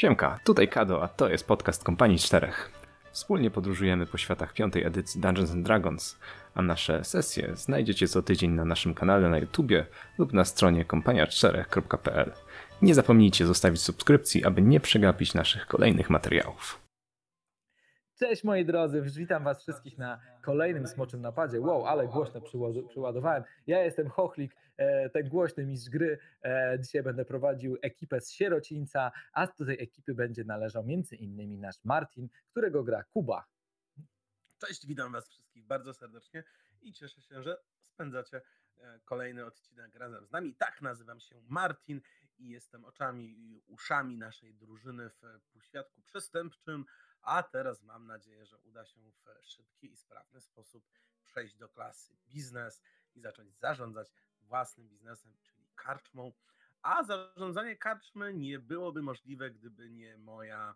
Siemka, tutaj Kado, a to jest podcast Kompanii Czterech. Wspólnie podróżujemy po światach piątej edycji Dungeons Dragons, a nasze sesje znajdziecie co tydzień na naszym kanale na YouTubie lub na stronie kompania4.pl. Nie zapomnijcie zostawić subskrypcji, aby nie przegapić naszych kolejnych materiałów. Cześć moi drodzy, witam was wszystkich na kolejnym Smoczym Napadzie. Wow, ale głośno przyładowałem. Ja jestem Chochlik, e, ten głośny mistrz gry. E, Dzisiaj będę prowadził ekipę z Sierocińca, a do tej ekipy będzie należał między innymi nasz Martin, którego gra Kuba. Cześć, witam Was wszystkich bardzo serdecznie i cieszę się, że spędzacie e, kolejny odcinek razem z nami. Tak, nazywam się Martin i jestem oczami i uszami naszej drużyny w półświadku przestępczym, a teraz mam nadzieję, że uda się w szybki i sprawny sposób przejść do klasy biznes i zacząć zarządzać własnym biznesem, czyli karczmą. A zarządzanie karczmy nie byłoby możliwe, gdyby nie moja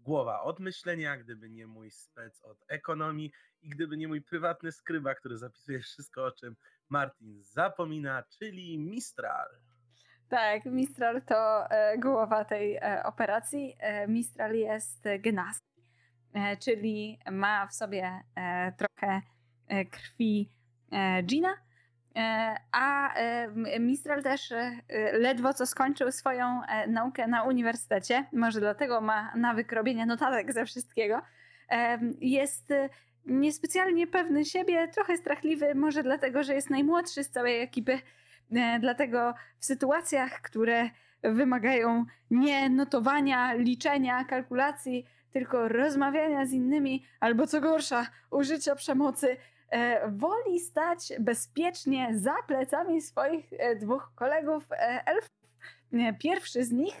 głowa od myślenia, gdyby nie mój spec od ekonomii i gdyby nie mój prywatny skryba, który zapisuje wszystko, o czym Martin zapomina, czyli Mistral. Tak, Mistral to e, głowa tej e, operacji. E, Mistral jest genast, e, czyli ma w sobie e, trochę e, krwi e, Gina, e, a e, Mistral też e, ledwo co skończył swoją e, naukę na uniwersytecie, może dlatego ma nawyk robienia notatek ze wszystkiego. E, Jest e, niespecjalnie pewny siebie, trochę strachliwy, może dlatego, że jest najmłodszy z całej ekipy. E, Dlatego w sytuacjach, które wymagają nie notowania, liczenia, kalkulacji, tylko rozmawiania z innymi, albo co gorsza, użycia przemocy, e, woli stać bezpiecznie za plecami swoich e, dwóch kolegów e, elfów. Pierwszy z nich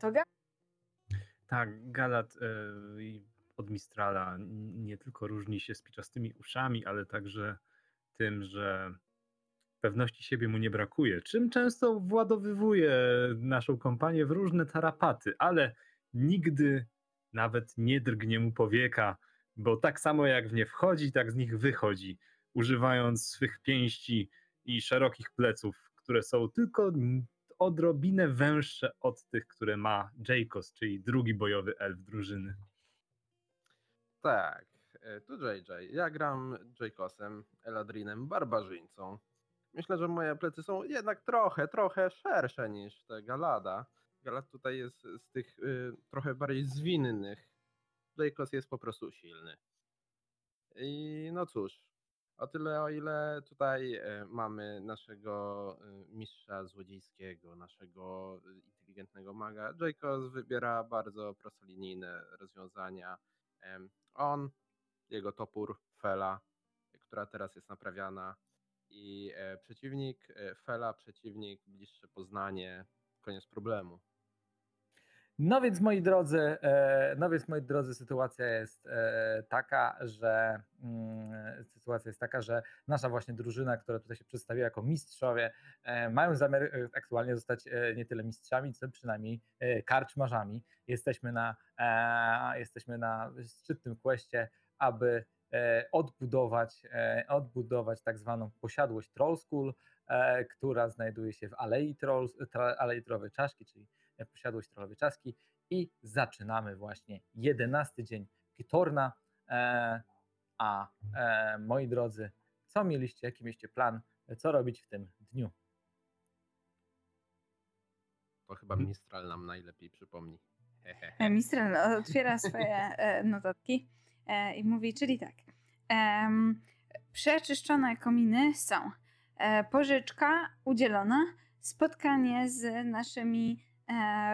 to Ga- Tak, Galat od Mistrala nie tylko różni się spiczastymi uszami, ale także tym, że pewności siebie mu nie brakuje, czym często władowywuje naszą kompanię w różne tarapaty, ale nigdy nawet nie drgnie mu powieka, bo tak samo jak w nie wchodzi, tak z nich wychodzi, używając swych pięści i szerokich pleców, które są tylko odrobinę węższe od tych, które ma Jacos, czyli drugi bojowy elf drużyny. Tak, e, tu JJ. Ja gram Jacosem, Eladrinem, barbarzyńcą. Myślę, że moje plecy są jednak trochę, trochę szersze niż te Galada. Galad tutaj jest z tych y, trochę bardziej zwinnych. Jacos jest po prostu silny. I no cóż, o tyle o ile tutaj e, mamy naszego y, mistrza złodziejskiego, naszego y, inteligentnego maga, Jacos wybiera bardzo prostolinijne rozwiązania. On, jego topór, Fela, która teraz jest naprawiana i e, przeciwnik, e, Fela, przeciwnik, bliższe poznanie, koniec problemu. No więc moi drodzy, e, no więc moi drodzy, sytuacja jest e, taka, że mm, sytuacja jest taka, że nasza właśnie drużyna, która tutaj się przedstawiła jako mistrzowie, e, mają zamiar aktualnie zostać nie tyle mistrzami, co przynajmniej karczmarzami. Jesteśmy na, jesteśmy na szczytnym questie, aby odbudować, odbudować tak zwaną posiadłość Troll School, która znajduje się w Alei, Trolls, tra, Alei Trollowej Czaszki, czyli posiadłość Trollowej Czaszki i zaczynamy właśnie 11 dzień Kitorna. E, a e, moi drodzy, co mieliście, jaki mieliście plan, co robić w tym dniu? To chyba Mhm. Mistral nam najlepiej przypomni. E. Mistral otwiera swoje notatki i mówi, czyli tak. Przeczyszczone kominy są. Pożyczka udzielona, spotkanie z naszymi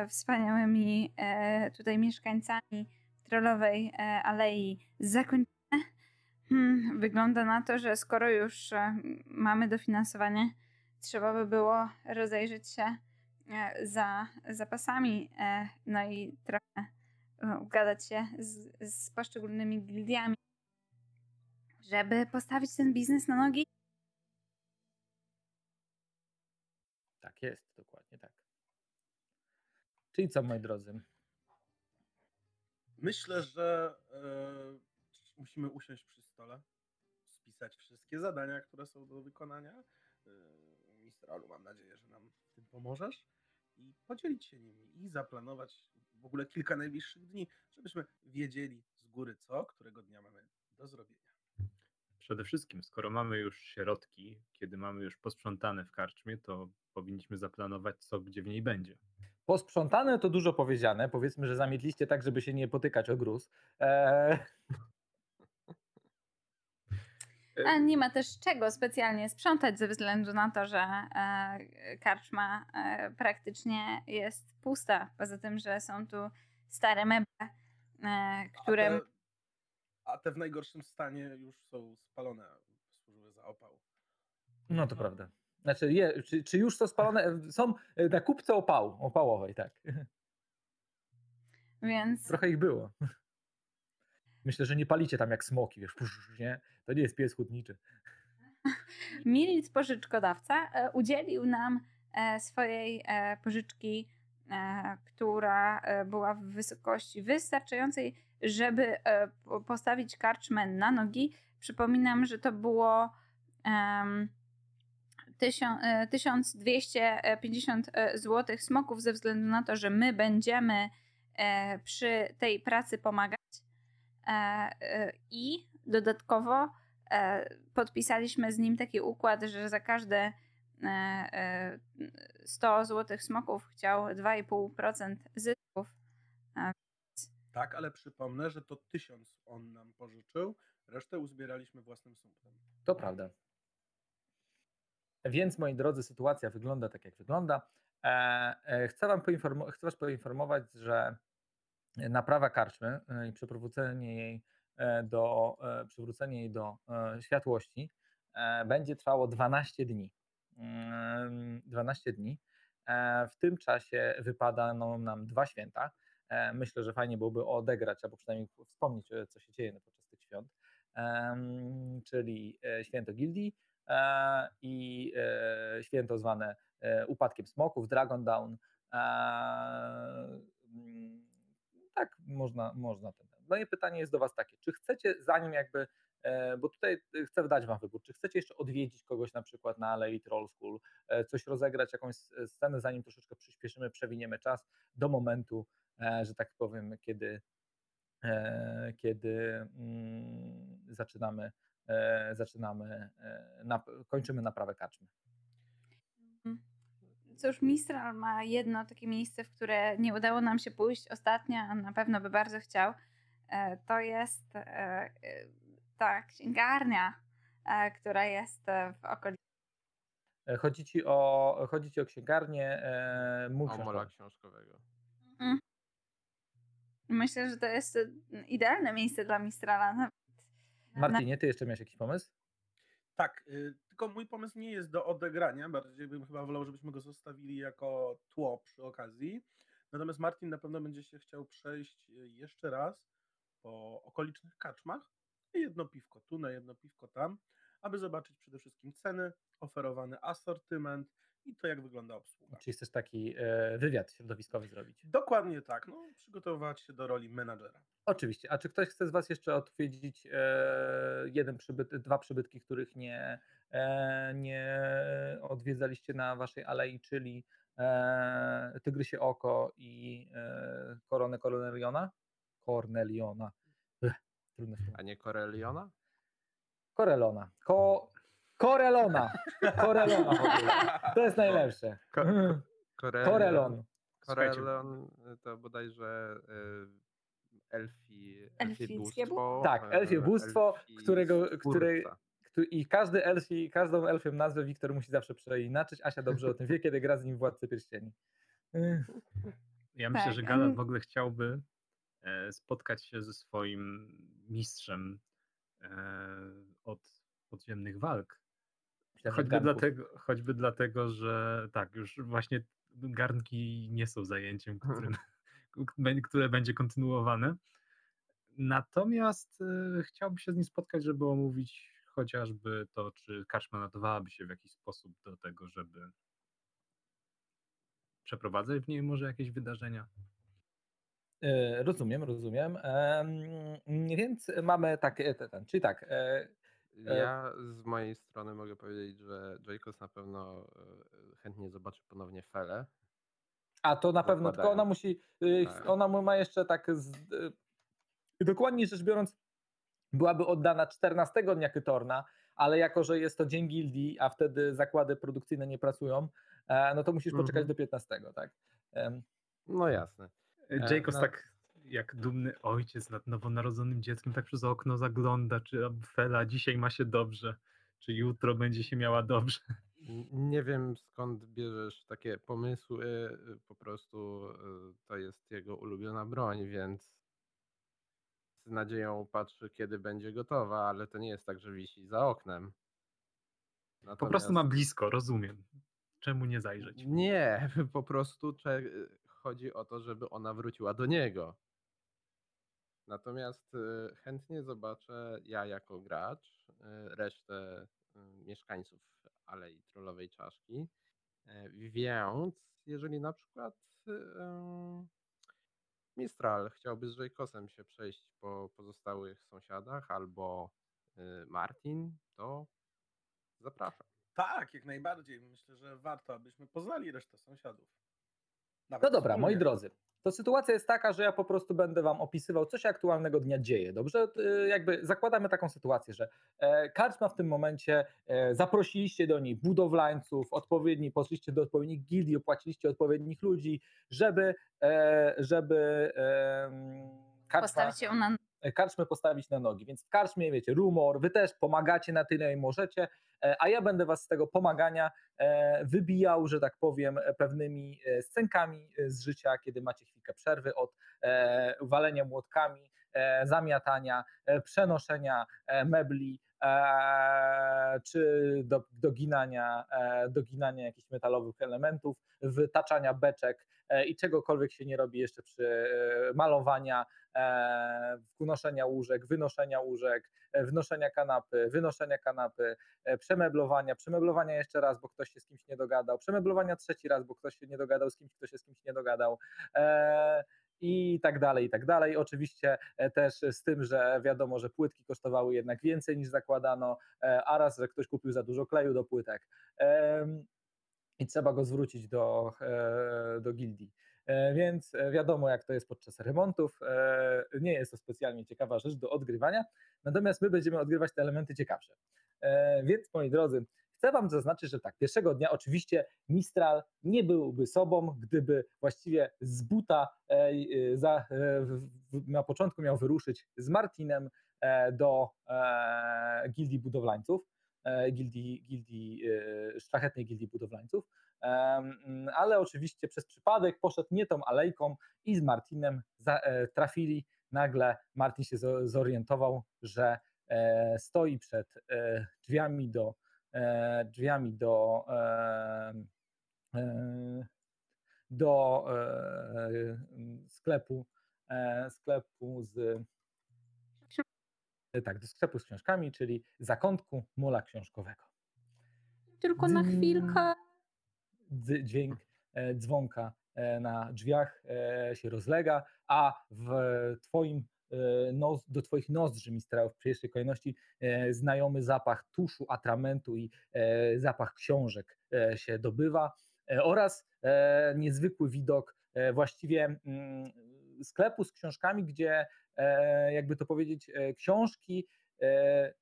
wspaniałymi e, tutaj mieszkańcami trollowej e, alei zakończone. Hmm, wygląda na to, że skoro już e, mamy dofinansowanie, trzeba by było rozejrzeć się e, za zapasami, e, no i trochę e, ugadać się z, z poszczególnymi gildiami, żeby postawić ten biznes na nogi. Tak jest, dokładnie tak. Czyli co, moi drodzy? Myślę, że e, musimy usiąść przy stole, spisać wszystkie zadania, które są do wykonania. E, Mistralu, mam nadzieję, że nam w tym pomożesz i podzielić się nimi i zaplanować w ogóle kilka najbliższych dni, żebyśmy wiedzieli z góry co, którego dnia mamy do zrobienia. Przede wszystkim, skoro mamy już środki, kiedy mamy już posprzątane w karczmie, to powinniśmy zaplanować, co gdzie w niej będzie. Posprzątane to dużo powiedziane. Powiedzmy, że zamietliście tak, żeby się nie potykać o gruz. Eee, A nie ma też czego specjalnie sprzątać ze względu na to, że e, karczma e, praktycznie jest pusta. Poza tym, że są tu stare meble, e, które. A te, a te w najgorszym stanie już są spalone, służyły za opał. no to prawda. Znaczy, je, czy, czy już są spalone? Są na kupce opału, opałowej, tak. Więc Trochę ich było. Myślę, że nie palicie tam jak smoki, wiesz, nie? To nie jest pies hutniczy. Milit pożyczkodawca e, udzielił nam e, swojej e, pożyczki, e, która e, była w wysokości wystarczającej, żeby e, po- postawić karczmę na nogi. Przypominam, że to było e, 1250 zł smoków ze względu na to, że my będziemy e, przy tej pracy pomagać. E, e, I dodatkowo e, podpisaliśmy z nim taki układ, że za każde e, e, 100 złotych smoków chciał 2,5% zysków. Tak, ale przypomnę, że to tysiąc on nam pożyczył, resztę uzbieraliśmy własnym sumptem. To prawda. Więc, moi drodzy, sytuacja wygląda tak, jak wygląda. E, e, chcę, wam chcę Was poinformować, że naprawa karczmy e, i przywrócenie jej do, przywrócenie jej do światłości będzie trwało 12 dni. Mm, 12 dni. E, W tym czasie wypadają nam dwa święta. Myślę, że fajnie byłoby odegrać, albo przynajmniej wspomnieć, co się dzieje podczas tych świąt. Em, czyli święto gildii i e, święto zwane e, upadkiem smoków, Dragon Down. E, mm, Tak, można, można. Ten. Moje pytanie jest do Was takie, czy chcecie, zanim jakby, e, bo tutaj e, chcę dać Wam wybór, czy chcecie jeszcze odwiedzić kogoś na przykład na Alei Troll School, e, coś rozegrać, jakąś scenę, zanim troszeczkę przyspieszymy, przewiniemy czas do momentu, e, że tak powiem, kiedy, e, kiedy mm, zaczynamy, e, zaczynamy e, nap- kończymy naprawę karczmy. Cóż, Mistral ma jedno takie miejsce, w które nie udało nam się pójść ostatnio, a na pewno by bardzo chciał. E, To jest e, e, ta księgarnia, e, która jest e, w okolicy. E, Chodzi ci o, chodzi ci o księgarnię e, książkowy. książkowego. Mm. Myślę, że to jest e, idealne miejsce dla Mistrala. Martinie, ty jeszcze miałeś jakiś pomysł? Tak, y, tylko mój pomysł nie jest do odegrania, bardziej bym chyba wolał, żebyśmy go zostawili jako tło przy okazji. Natomiast Martin na pewno będzie się chciał przejść y, jeszcze raz po okolicznych kaczmach jedno piwko tu, na jedno piwko tam, aby zobaczyć przede wszystkim ceny, oferowany asortyment i to, jak wygląda obsługa. Czy chcesz taki e, wywiad środowiskowy zrobić? Dokładnie tak, no, przygotowywać się do roli menadżera. Oczywiście. A czy ktoś chce z Was jeszcze odwiedzić e, jeden przybyt, dwa przybytki, których nie, e, nie odwiedzaliście na Waszej alei, czyli e, Tygrysie Oko i e, Koronę Corneliona? Corneliona. Ech, trudne. A nie Coreliona? Korelona. Ko, korelona. Korelona. To jest najlepsze. Ko- Mhm. Corelion. Korelon. Corelion to bodajże y, elfi, elfie bóstwo. Tak, elfie e, bóstwo, elfi którego- I każdy elfi, każdą elfią nazwę Wiktor musi zawsze przeinaczyć. Asia dobrze o tym wie, kiedy gra z nim Władcy Pierścieni. Ja myślę, Tak, że Galat em. w ogóle chciałby e, spotkać się ze swoim mistrzem e, od podziemnych walk. Choćby dlatego, choćby dlatego, że tak, już właśnie garnki nie są zajęciem, którym, bę- które będzie kontynuowane. Natomiast e, chciałby się z nim spotkać, żeby omówić chociażby to, czy karczma nadawałaby się w jakiś sposób do tego, żeby przeprowadzać w niej może jakieś wydarzenia. E, Rozumiem, rozumiem. Em, Więc mamy tak, e, te- ten, czyli tak, Ja z mojej strony mogę powiedzieć, że Jacobs na pewno e, chętnie zobaczy ponownie Felę. A to na pewno, tylko ona musi, y, Tak. ona ma jeszcze tak, z, dokładnie rzecz biorąc, byłaby oddana 14 dnia Kytorna, ale jako, że jest to dzień gildii, a wtedy zakłady produkcyjne nie pracują, e, no to musisz poczekać Mhm. do 15, tak? No jasne. E, Jacobs no- tak jak dumny ojciec nad nowonarodzonym dzieckiem tak przez okno zagląda, czy Fela dzisiaj ma się dobrze, czy jutro będzie się miała dobrze. Nie wiem skąd bierzesz takie pomysły, y, po prostu y, to jest jego ulubiona broń, więc z nadzieją patrzy, kiedy będzie gotowa, ale to nie jest tak, że wisi za oknem. Po prostu ma blisko, rozumiem. Czemu nie zajrzeć? Nie, po prostu cze- chodzi o to, żeby ona wróciła do niego. Natomiast y, chętnie zobaczę ja jako gracz y, resztę y, mieszkańców Alei Trollowej Czaszki. E, Więc jeżeli na przykład Mistral chciałby z Jacosem się przejść po pozostałych sąsiadach albo Martin, to zapraszam. Tak, jak najbardziej. Myślę, że warto, abyśmy poznali resztę sąsiadów. Nawet No dobra, moi drodzy. To sytuacja jest taka, że ja po prostu będę wam opisywał, co się aktualnego dnia dzieje. Dobrze? Y, Jakby zakładamy taką sytuację, że e, karczma w tym momencie, e, zaprosiliście do niej budowlańców, odpowiedni, poszliście do odpowiednich gildii, opłaciliście odpowiednich ludzi, żeby, e, żeby karczma Postawić ją na karczmę postawić na nogi. Więc w karczmie, wiecie, rumor, wy też pomagacie na tyle, ile możecie, e, a ja będę was z tego pomagania e, wybijał, że tak powiem, e, pewnymi e, scenkami e, z życia, kiedy macie chwilkę przerwy od e, walenia młotkami, e, zamiatania, e, przenoszenia e, mebli, e, czy do, doginania, e, doginania jakichś metalowych elementów, wytaczania beczek e, i czegokolwiek się nie robi jeszcze przy e, malowania, e, wnoszenia łóżek, wynoszenia łóżek, e, wnoszenia kanapy, wynoszenia kanapy, e, przemeblowania, przemeblowania jeszcze raz, bo ktoś się z kimś nie dogadał, przemeblowania trzeci raz, bo ktoś się nie dogadał z kimś, kto się z kimś nie dogadał. E, i tak dalej, i tak dalej. Oczywiście e, też z tym, że wiadomo, że płytki kosztowały jednak więcej niż zakładano, e, a raz, że ktoś kupił za dużo kleju do płytek. I trzeba go zwrócić do, e, do gildii. E, Więc e, wiadomo, jak to jest podczas remontów. Nie jest to specjalnie ciekawa rzecz do odgrywania, natomiast my będziemy odgrywać te elementy ciekawsze. Więc moi drodzy, chcę Wam zaznaczyć, że tak, pierwszego dnia oczywiście Mistral nie byłby sobą, gdyby właściwie z buta za, na początku miał wyruszyć z Martinem do gildii budowlańców, gildii, gildii e, szlachetnej gildii budowlańców. Em, ale oczywiście przez przypadek poszedł nie tą alejką i z Martinem e, trafili. Nagle Martin się zo- zorientował, że e, stoi przed drzwiami do drzwiami do do sklepu sklepu z tak, do sklepu z książkami, czyli zakątku mola książkowego tylko na chwilkę. dźwięk e, dzwonka e, na drzwiach e, się rozlega, a w twoim e, nos, do twoich nozdrzy mistrałów w pierwszej kolejności e, znajomy zapach tuszu, atramentu i e, zapach książek e, się dobywa e, oraz e, niezwykły widok e, właściwie mm, sklepu z książkami, gdzie e, jakby to powiedzieć e, książki e,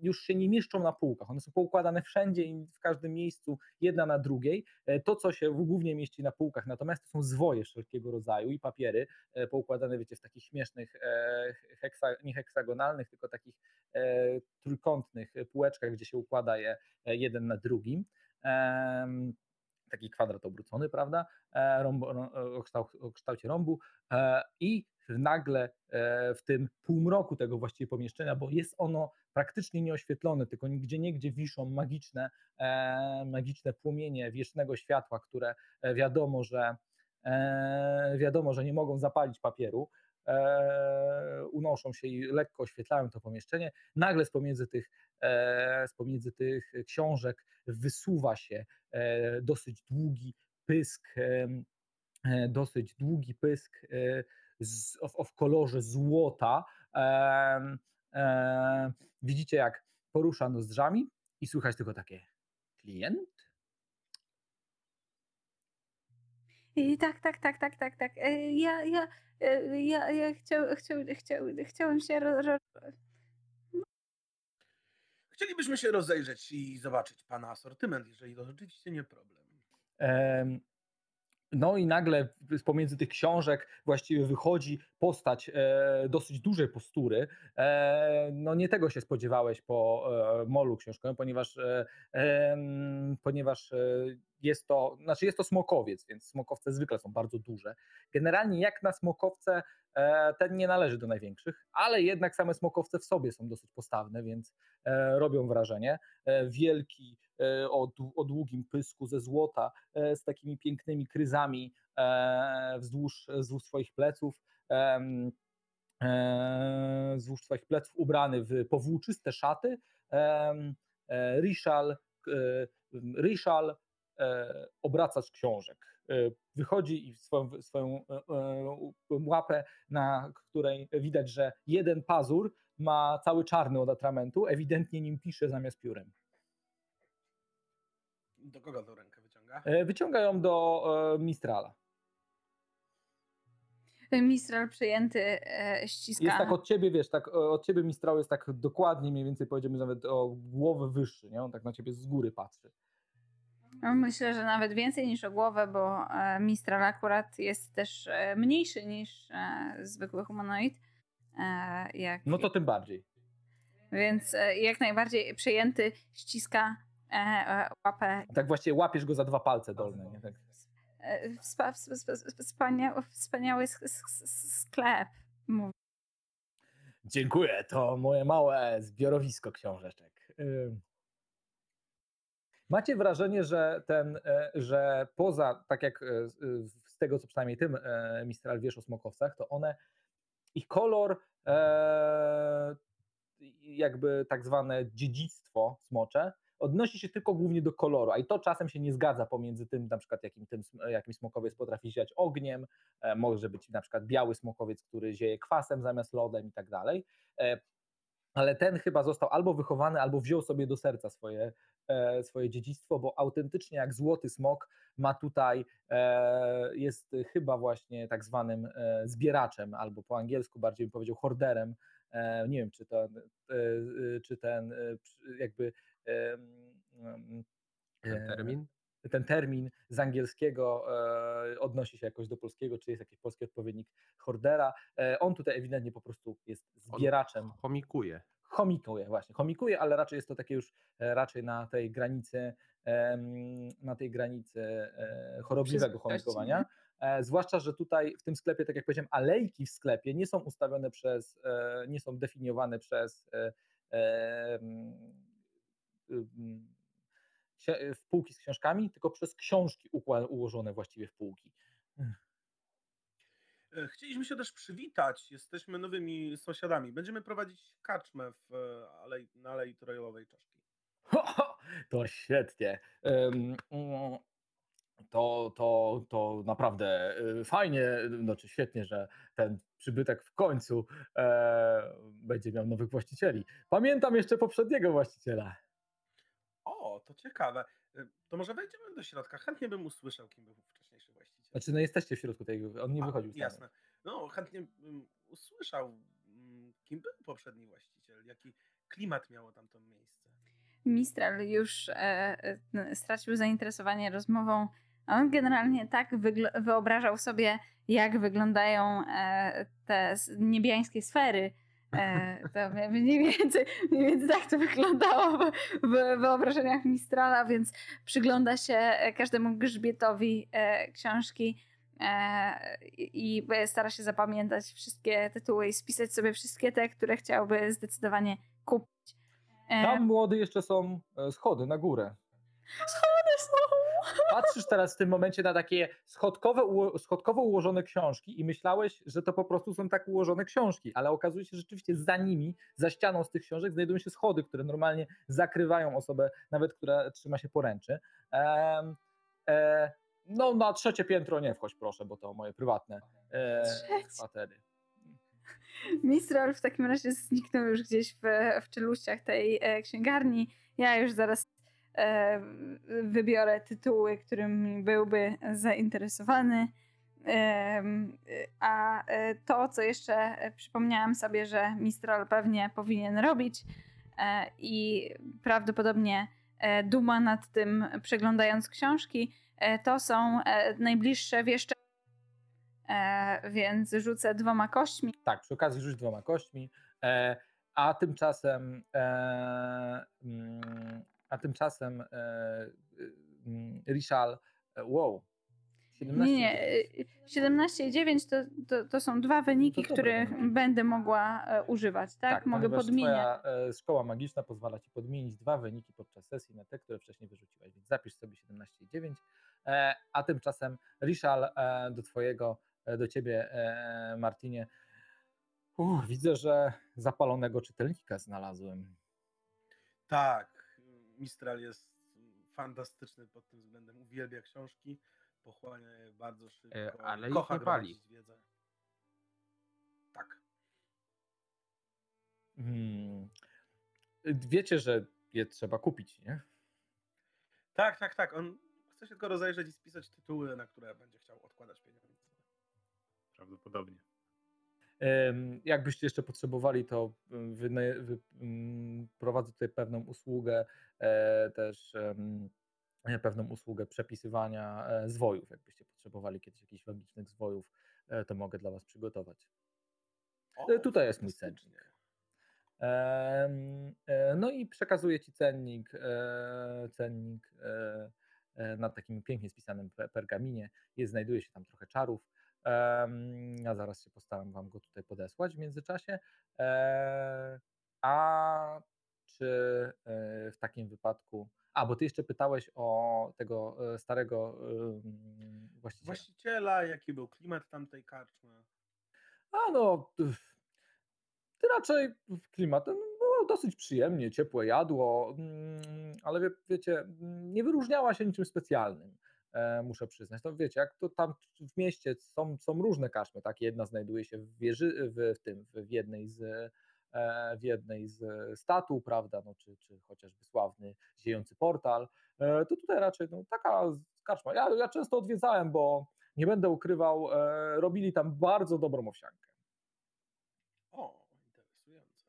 już się nie mieszczą na półkach. One są poukładane wszędzie i w każdym miejscu, jedna na drugiej. To, co się głównie mieści na półkach, natomiast to są zwoje wszelkiego rodzaju i papiery poukładane, wiecie, w takich śmiesznych, nie heksagonalnych, tylko takich trójkątnych półeczkach, gdzie się układa je jeden na drugim. Taki kwadrat obrócony, prawda? E, Rąb, rą- o, kształcie rąbu. E, I nagle e, w tym półmroku tego właściwie pomieszczenia, bo jest ono praktycznie nieoświetlone, tylko nigdzie niegdzie wiszą magiczne, magiczne płomienie wiecznego światła, które wiadomo, że wiadomo, że nie mogą zapalić papieru, unoszą się i lekko oświetlają to pomieszczenie. Nagle z pomiędzy tych, z pomiędzy tych książek wysuwa się dosyć długi pysk, em, e, dosyć długi pysk e, w kolorze złota. E, widzicie, jak porusza nozdrzami i słychać tylko takie klient? I tak, tak, tak, tak, tak, tak. E, Ja, ja, e, ja, ja chciał, chciał, chciał, chciałem się Chcielibyśmy się rozejrzeć i zobaczyć pana asortyment, jeżeli to rzeczywiście nie problem. Em, No i nagle z pomiędzy tych książek właściwie wychodzi postać e, dosyć dużej postury. E, no nie tego się spodziewałeś po e, molu książkowym, ponieważ, e, em, ponieważ e, jest to, znaczy jest to smokowiec, więc smokowce zwykle są bardzo duże. Generalnie jak na smokowce e, ten nie należy do największych, ale jednak same smokowce w sobie są dosyć postawne, więc e, robią wrażenie. E, Wielki, e, o, dłu- o długim pysku ze złota, e, z takimi pięknymi kryzami e, wzdłuż, wzdłuż swoich pleców. e, Wzdłuż swoich pleców ubrany w powłóczyste szaty. e, e, Rishal e, obracacz książek. E, Wychodzi i swoją, swoją e, e, łapę, na której widać, że jeden pazur ma cały czarny od atramentu, ewidentnie nim pisze zamiast piórem. Do kogo tą rękę wyciąga? E, Wyciąga ją do e, Mistrala. Mistral przyjęty e, ściska. Jest tak od ciebie, wiesz, tak od ciebie Mistral jest tak dokładnie mniej więcej powiedziałbym nawet o głowę wyższy, nie? On tak na ciebie z góry patrzy. No, Myślę, że nawet więcej niż o głowę, bo e, Mistral akurat jest też e, mniejszy niż zwykły humanoid. Jak, No to tym bardziej. Więc jak najbardziej przyjęty ściska e, e, łapę. Tak właściwie łapiesz go za dwa palce dolne, nie? Tak. E, Wspa, wsp- wsp- wspania, wspaniały sk- sk- sk- sklep. Mówi. Dziękuję, to moje małe zbiorowisko książeczek. Ym. Macie wrażenie, że ten, e, że poza, tak jak e, z- y, z tego, co przynajmniej tym e, Mistral wiesz o smokowcach, to one, ich kolor, e, jakby tak zwane dziedzictwo smocze, odnosi się tylko głównie do koloru, a i to czasem się nie zgadza pomiędzy tym, na przykład jakim, tym, sm- jakim smokowiec potrafi ziać ogniem, e, może być na przykład biały smokowiec, który zieje kwasem zamiast lodem i tak dalej. E, Ale ten chyba został albo wychowany, albo wziął sobie do serca swoje, e, swoje dziedzictwo, bo autentycznie jak złoty smok ma tutaj, e, jest chyba właśnie tak zwanym e, zbieraczem, albo po angielsku bardziej bym powiedział horderem. E, Nie wiem, czy ten, e, e, czy ten e, jakby e, Ten e, termin? ten termin z angielskiego e, odnosi się jakoś do polskiego, czy jest jakiś polski odpowiednik hordera. E, on tutaj ewidentnie po prostu jest On zbieraczem. Chomikuje. Chomikuje, właśnie, chomikuje, ale raczej jest to takie już e, raczej na tej granicy, na tej granicy e, chorobliwego chomikowania. E, zwłaszcza, że tutaj w tym sklepie, tak jak powiedziałem, alejki w sklepie nie są ustawione przez, e, nie są definiowane przez e, e, mm, mm, ksi- w półki z książkami, tylko przez książki ułożone właściwie w półki. E, Chcieliśmy się też przywitać. Jesteśmy nowymi sąsiadami. Będziemy prowadzić karczmę w e, alei, na Alei Trojlowej Czaszki. To świetnie. Mm, To, to, to naprawdę y, fajnie, znaczy świetnie, że ten przybytek w końcu e, będzie miał nowych właścicieli. Pamiętam jeszcze poprzedniego właściciela. O, to ciekawe. E, To może wejdziemy do środka. Chętnie bym usłyszał, kim był wcześniejszy właściciel. Znaczy, no jesteście w środku tego, on nie A, wychodził. z. Jasne. No, chętnie bym usłyszał, mm, kim był poprzedni właściciel, jaki klimat miało tamto miejsce. Mistral już e, e, stracił zainteresowanie rozmową. a On generalnie tak wyobrażał sobie, jak wyglądają e, te niebiańskie sfery. E, to mniej więcej, mniej więcej tak to wyglądało w, w wyobrażeniach Mistrala, więc przygląda się e, każdemu grzbietowi e, książki i stara się zapamiętać wszystkie tytuły i spisać sobie wszystkie te, które chciałby zdecydowanie kupić. Tam młody jeszcze są schody na górę. Schody są. Patrzysz teraz w tym momencie na takie schodkowe, schodkowo ułożone książki i myślałeś, że to po prostu są tak ułożone książki, ale okazuje się, że rzeczywiście za nimi, za ścianą z tych książek znajdują się schody, które normalnie zakrywają osobę, nawet która trzyma się poręczy. E, no na trzecie piętro nie wchodź proszę, bo to moje prywatne e, kwatery. Mistral w takim razie zniknął już gdzieś w, w czeluściach tej e, księgarni. Ja już zaraz wybiorę tytuły, którymi byłby zainteresowany. A e, to, co jeszcze przypomniałam sobie, że Mistral pewnie powinien robić i prawdopodobnie duma nad tym, przeglądając książki, to są najbliższe wieszcze. Więc rzucę dwoma kośćmi. Tak, przy okazji rzuć dwoma kośćmi. A tymczasem, e, mm, a tymczasem e, mm, Richal, e, wow. 17 nie, nie. 17,9 to, to, to są dwa wyniki, no które będę mogła używać, tak? tak Mogę podmieniać. Twoja szkoła magiczna pozwala ci podmienić dwa wyniki podczas sesji na te, które wcześniej wyrzuciłaś, więc zapisz sobie 17,9. A tymczasem Richal do twojego, do ciebie Martinie widzę, że zapalonego czytelnika znalazłem. Tak, Mistral jest fantastyczny pod tym względem. Uwielbia książki, pochłania je bardzo szybko. E, ale kocha ich nie pali. wiedzę. Tak. Hmm. Wiecie, że je trzeba kupić, nie? Tak, tak, tak. On chce się tylko rozejrzeć i spisać tytuły, na które będzie chciał odkładać pieniądze. Prawdopodobnie. Jakbyście jeszcze potrzebowali, to wy, prowadzę tutaj pewną usługę e, też pewną usługę przepisywania e, zwojów. Jakbyście potrzebowali kiedyś jakichś logicznych zwojów, e, to mogę dla Was przygotować. O, tutaj jest mój cennik. No i przekazuję Ci cennik, cennik na takim pięknie spisanym pergaminie. Jest, znajduje się tam trochę czarów. Ja zaraz się postaram Wam go tutaj podesłać w międzyczasie. A czy e, w takim wypadku. A, bo ty jeszcze pytałeś o tego e, starego właściciela. Właściciela, jaki był klimat tamtej karczmy. A no, ty raczej klimatem było dosyć przyjemnie, ciepłe jadło, mm, ale wie, wiecie, nie wyróżniała się niczym specjalnym. E, muszę przyznać. To wiecie, jak to tam w mieście są, są różne karczmy, tak? Jedna znajduje się w, wieży, w, w tym, w jednej z e, w jednej z statu, prawda, no, czy, czy chociażby sławny ziejący portal, e, to tutaj raczej no, taka karczma. Ja, ja często odwiedzałem, bo nie będę ukrywał, robili tam bardzo dobrą owsiankę. O, interesujące.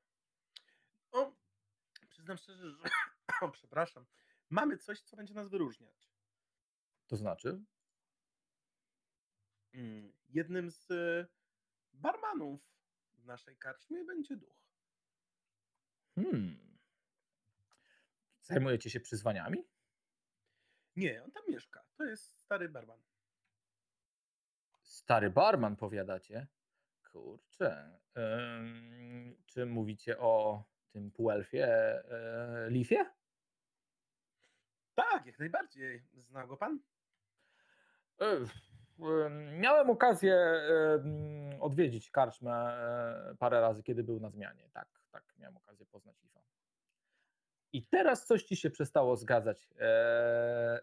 O, przyznam szczerze, że przepraszam, mamy coś, co będzie nas wyróżniać. To znaczy? Mm, jednym z e, barmanów w naszej karczmie będzie duch. Hmm. Zajmujecie się przyzwaniami? Nie, on tam mieszka. To jest stary barman. Stary barman, powiadacie? Kurczę. Ym, czy mówicie o tym półelfie yy, Lifie? Tak, jak najbardziej. Zna go pan? Miałem okazję odwiedzić karczmę e, parę razy, kiedy był na zmianie. Tak, tak, miałem okazję poznać Ifa. I teraz coś ci się przestało zgadzać, e, e,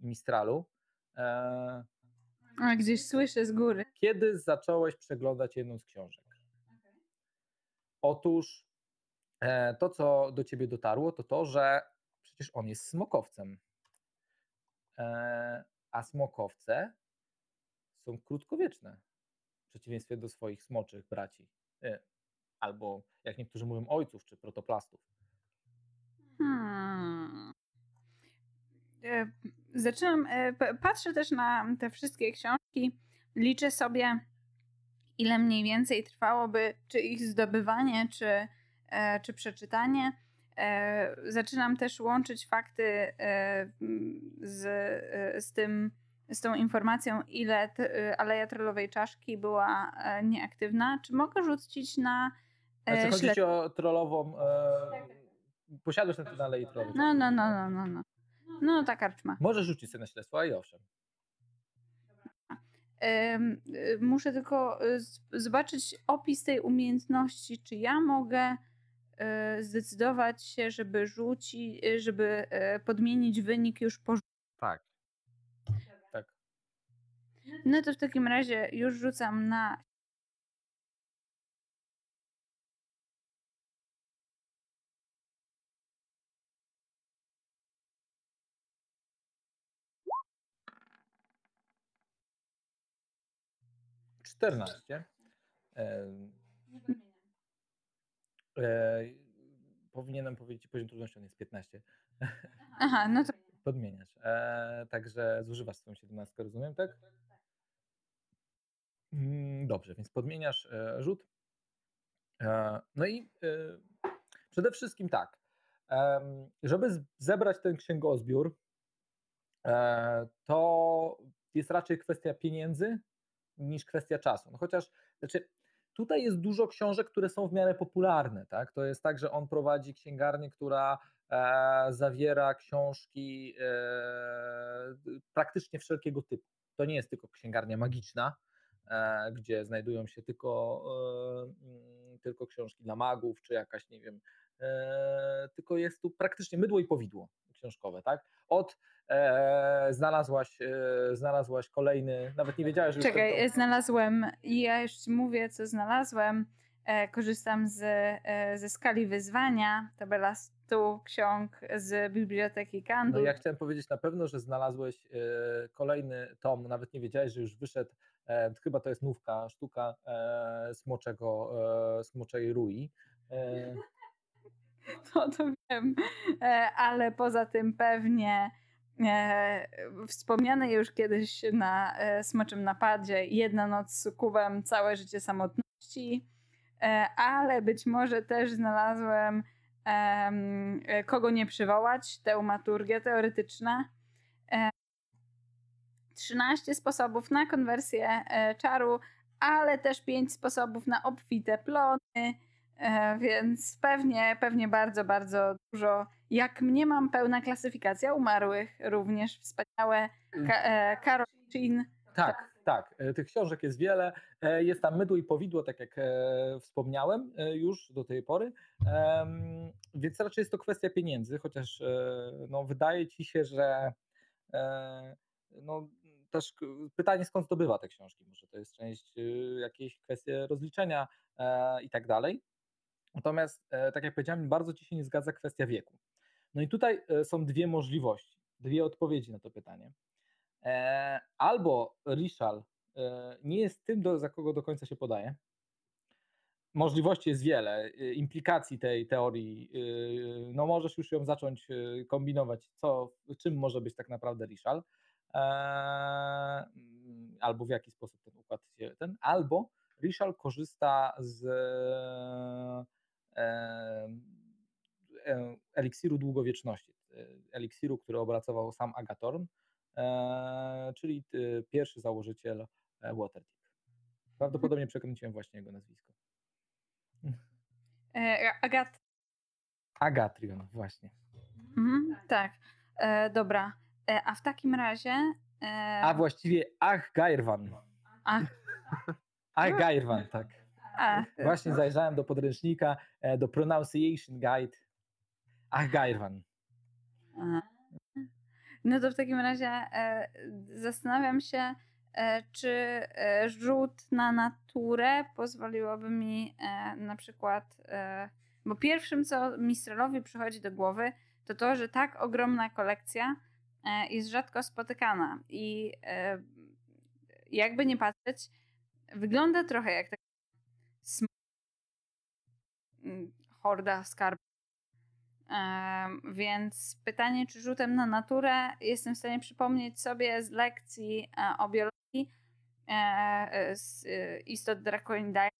Mistralu. A gdzieś słyszę z góry. Kiedy zacząłeś przeglądać jedną z książek? Otóż to, co do ciebie dotarło, to to, że przecież on jest smokowcem a smokowce są krótkowieczne, w przeciwieństwie do swoich smoczych braci. E, albo, jak niektórzy mówią, ojców czy protoplastów. Hmm. E, zaczynam, e, patrzę też na te wszystkie książki, liczę sobie, ile mniej więcej trwałoby, czy ich zdobywanie, czy, czy przeczytanie zaczynam też łączyć fakty e, z, e, z tym, z tą informacją, ile aleja trollowej czaszki była nieaktywna. Czy mogę rzucić na. Znaczy, chodzi ci o trollową. E, posiadłeś na tym alei trollowej. No, no, no, no, no, no. No, ta karczma. Możesz rzucić sobie na śledztwo, a i owszem. Muszę tylko zobaczyć opis tej umiejętności, czy ja mogę E, E, zdecydować się, żeby rzucić, e, żeby e, podmienić wynik już po Tak. Tak. No to w takim razie już rzucam na czternaście E, powinienem powiedzieć, poziom trudności on jest 15. Aha, no to Podmieniasz. E, także zużywasz swoją 17, rozumiem, tak? Mm, Dobrze, więc podmieniasz e, rzut. E, no i e, przede wszystkim tak, żeby z- zebrać ten księgozbiór, e, to jest raczej kwestia pieniędzy niż kwestia czasu. No chociaż, znaczy, tutaj jest dużo książek, które są w miarę popularne, tak? To jest tak, że on prowadzi księgarnię, która e, zawiera książki e, praktycznie wszelkiego typu. To nie jest tylko księgarnia magiczna, e, gdzie znajdują się tylko, tylko książki dla magów, czy jakaś, nie wiem, tylko jest tu praktycznie mydło i powidło książkowe, tak? Od e, znalazłaś, e, znalazłaś kolejny, nawet nie wiedziałeś, że już czekaj, e, znalazłem i ja już ci mówię, co znalazłem. E, korzystam z, e, ze skali wyzwania, tabela 100 ksiąg z biblioteki Kandu. No ja chciałem powiedzieć na pewno, że znalazłeś e, kolejny tom, nawet nie wiedziałeś, że już wyszedł, e, chyba to jest nówka, sztuka e, smoczego, e, smoczej rui. E, No to wiem, E, ale poza tym pewnie e, wspomniane już kiedyś na e, Smoczym Napadzie Jedna noc z sukubem, całe życie samotności, ale być może też znalazłem em, Kogo nie przywołać, teumaturgia teoretyczna. E, 13 sposobów na konwersję czaru, ale też 5 sposobów na obfite plony, więc pewnie, pewnie bardzo, bardzo dużo. Jak mnie mam pełna klasyfikacja umarłych, również wspaniałe. Ka- e, Karol Chin. tak, tak, e, tych książek jest wiele. E, jest tam mydło i powidło, tak jak e, wspomniałem e, już do tej pory. Więc raczej jest to kwestia pieniędzy, chociaż e, no, wydaje ci się, że e, no, też pytanie, skąd zdobywa te książki. Może to jest część e, jakiejś kwestie rozliczenia e, i tak dalej. Natomiast, e, tak jak powiedziałem, bardzo ci się nie zgadza kwestia wieku. No i tutaj e, są dwie możliwości, dwie odpowiedzi na to pytanie. E, Albo Rishal e, nie jest tym, do, za kogo do końca się podaje. Możliwości jest wiele, implikacji tej teorii. No możesz już ją zacząć kombinować, co, czym może być tak naprawdę Rishal. Mm, Albo w jaki sposób ten układ się ten, albo Rishal korzysta z eliksiru długowieczności, e, eliksiru, który opracował sam Agatorn, e, czyli e, pierwszy założyciel Waterdeep. Prawdopodobnie przekręciłem właśnie jego nazwisko. Agat. Agatrion, właśnie. Mhm, tak. E, dobra. E, a w takim razie. E, A właściwie Achgairvan. a, Achgairvan, tak. Właśnie zajrzałem do podręcznika, e, do Pronunciation Guide. Achgairvan. a. No to w takim razie e, zastanawiam się, e, czy e, rzut na naturę pozwoliłoby mi e, na przykład. Bo pierwszym, co Mistralowi przychodzi do głowy, to to, że tak ogromna kolekcja jest rzadko spotykana. I jakby nie patrzeć, wygląda trochę jak taka horda skarbów. Więc pytanie, czy rzutem na naturę jestem w stanie przypomnieć sobie z lekcji e, o biologii e, e, z istot drakonidalnych,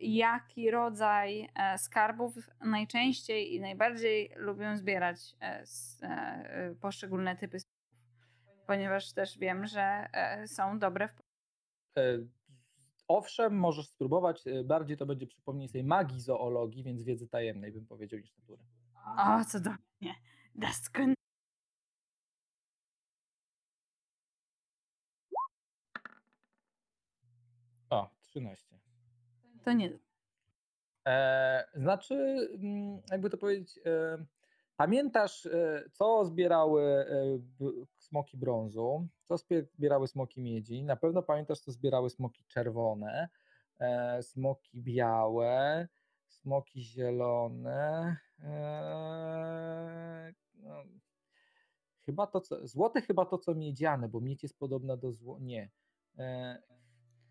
jaki rodzaj skarbów najczęściej i najbardziej lubią zbierać poszczególne typy skarbów. Ponieważ też wiem, że są dobre w Owszem, możesz spróbować, e, bardziej to będzie przypomnieć tej magii zoologii, więc wiedzy tajemnej bym powiedział niż natury. O, cudownie. Doskonale. O, 13. To nie. E, znaczy, mm, jakby to powiedzieć, e, pamiętasz, e, co zbierały e, smoki brązu, co zbierały smoki miedzi, na pewno pamiętasz, co zbierały smoki czerwone, e, smoki białe, smoki zielone, no, chyba to, co, złote chyba to, co miedziane, bo miedź jest podobna do zło, nie.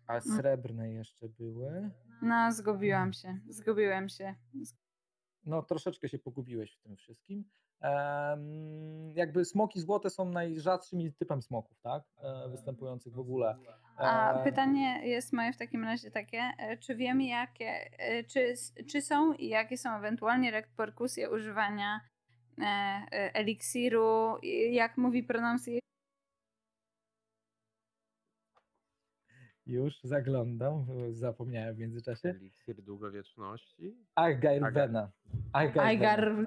A srebrne jeszcze były. No, zgubiłam się, zgubiłem się. No, troszeczkę się pogubiłeś w tym wszystkim. Jakby smoki złote są najrzadszym typem smoków, tak? E, występujących w ogóle. A pytanie jest moje w takim razie takie, e, czy wiemy jakie, e, czy, czy są i jakie są ewentualnie reperkusje używania eliksiru, jak mówi pronunciation Już zaglądam, zapomniałem w międzyczasie. Eliksir długowieczności. Argairvena. Argairvena.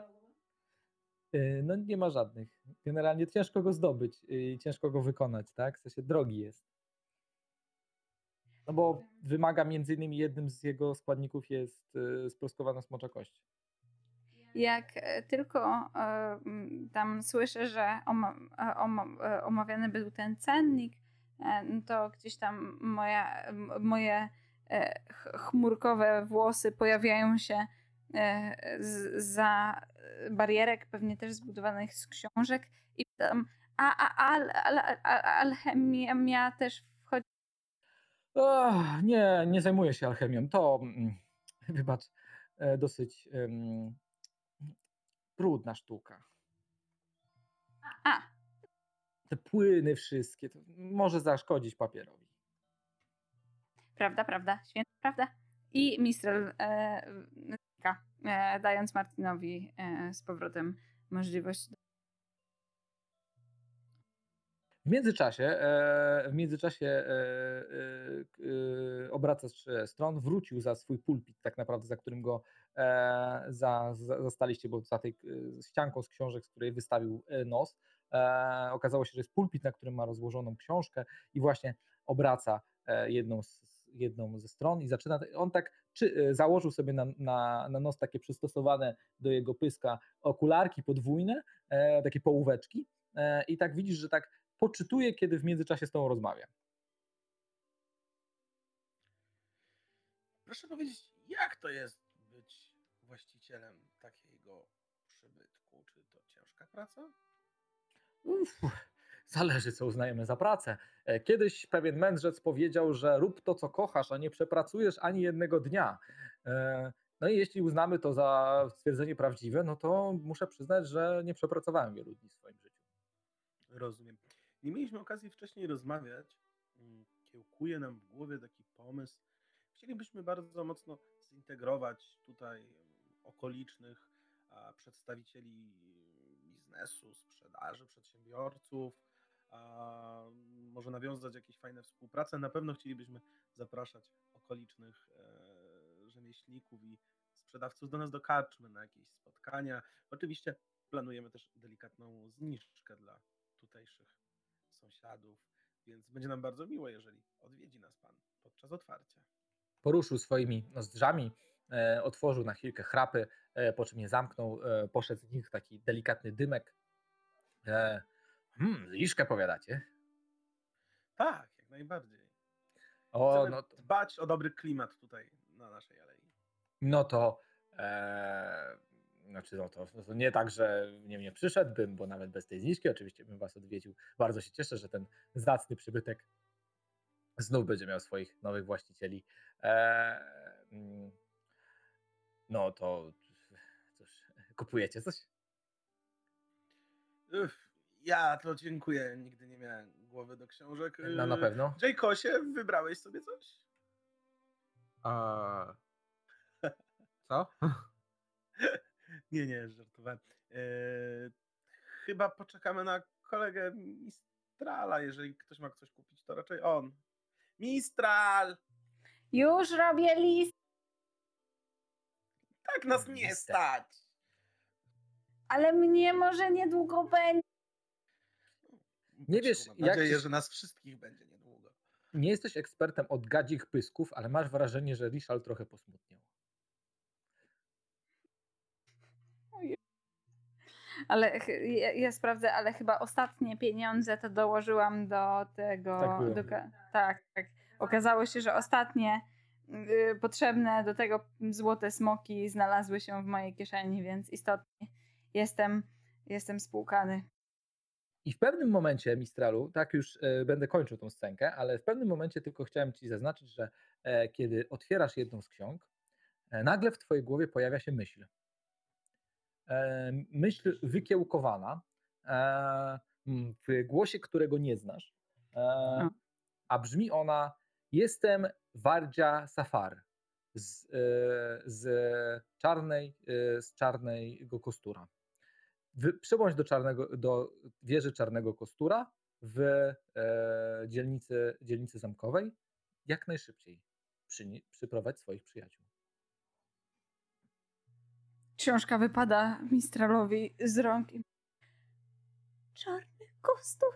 Y, No nie ma żadnych. Generalnie ciężko go zdobyć i ciężko go wykonać, tak? W sensie drogi jest. No bo wymaga między innymi jednym z jego składników jest y, sprostowana smocza kość. Jak tylko tam słyszę, że oma, oma, e, omawiany był ten cennik, to gdzieś tam moja, moje e, ch- chmurkowe włosy pojawiają się e, za e, barierek, pewnie też zbudowanych z książek i tam a, a, al, al, al, alchemia też wchodzi. Nie, nie zajmuję się alchemią. To, mm, wybacz, e, dosyć em, trudna sztuka. A, Te płyny wszystkie, to może zaszkodzić papierowi. Prawda, prawda, święta prawda. I Mistral e, e, dając Martinowi e, z powrotem możliwość. W międzyczasie, e, w międzyczasie e, e, e, stron wrócił za swój pulpit, tak naprawdę, za którym go za, za, zastaliście, bo za tej ścianką z książek, z której wystawił nos. E, okazało się, że jest pulpit, na którym ma rozłożoną książkę i właśnie obraca e, jedną, z, jedną ze stron i zaczyna. On tak czy, e, założył sobie na, na, na nos takie przystosowane do jego pyska okularki podwójne, e, takie połóweczki. E, I tak widzisz, że tak poczytuje, kiedy w międzyczasie z tobą rozmawia. Proszę powiedzieć, jak to jest być właścicielem takiego przybytku? Czy to ciężka praca? Uff, zależy, co uznajemy za pracę. E, Kiedyś pewien mędrzec powiedział, że rób to, co kochasz, a nie przepracujesz ani jednego dnia. E, No i jeśli uznamy to za stwierdzenie prawdziwe, no to muszę przyznać, że nie przepracowałem wielu dni w swoim życiu. Rozumiem. Nie mieliśmy okazji wcześniej rozmawiać. Mm, Kiełkuje nam w głowie taki pomysł. Chcielibyśmy bardzo mocno zintegrować tutaj mm, okolicznych przedstawicieli biznesu, sprzedaży, przedsiębiorców. Może nawiązać jakieś fajne współprace. Na pewno chcielibyśmy zapraszać okolicznych e, rzemieślników i sprzedawców do nas do karczmy na jakieś spotkania. Oczywiście planujemy też delikatną zniżkę dla tutejszych sąsiadów, więc będzie nam bardzo miło, jeżeli odwiedzi nas Pan podczas otwarcia. Poruszył swoimi nozdrzami, otworzył na chwilkę chrapy, e, po czym je zamknął, e, poszedł z nich taki delikatny dymek. E, hmm, zniżkę powiadacie? Tak, jak najbardziej. O, Chcemy no to, dbać o dobry klimat tutaj na naszej alei. no to e, znaczy no to, to nie tak, że nie, nie przyszedłbym, bo nawet bez tej zniżki oczywiście bym was odwiedził. Bardzo się cieszę, że ten zacny przybytek znów będzie miał swoich nowych właścicieli. E, mm, no to cóż, kupujecie coś? Uff, ja to dziękuję, nigdy nie miałem głowy do książek. No na Yy, pewno. Jaykosie, wybrałeś sobie coś? A... Co? Nie, nie, żartowałem. Yy, chyba poczekamy na kolegę Mistrala. Jeżeli ktoś ma coś kupić, to raczej on. Mistral! Już robię list, Tak nas nie stać! ale mnie może niedługo będzie. Nie wiesz, Mam jak nadzieję, się- że nas wszystkich będzie niedługo. Nie jesteś ekspertem od gadzich pysków, ale masz wrażenie, że Richard trochę posmutniał. Ale ja, ja sprawdzę, ale chyba ostatnie pieniądze to dołożyłam do tego. Tak do, tak, tak. Okazało się, że ostatnie potrzebne do tego złote smoki znalazły się w mojej kieszeni, więc istotnie jestem, jestem spłukany. I w pewnym momencie, Mistralu, tak już e, będę kończył tą scenkę, ale w pewnym momencie tylko chciałem ci zaznaczyć, że e, kiedy otwierasz jedną z ksiąg, e, nagle w twojej głowie pojawia się myśl. E, myśl wykiełkowana, w głosie, którego nie znasz, a brzmi ona: Jestem Wardzia Safar z, e, z czarnej, e, z czarnego kostura. Przybądź do, czarnego, do wieży Czarnego Kostura w e, dzielnicy, dzielnicy zamkowej jak najszybciej. Przyni- przyprowadź swoich przyjaciół. Książka wypada Mistralowi z rąk czarny kostur.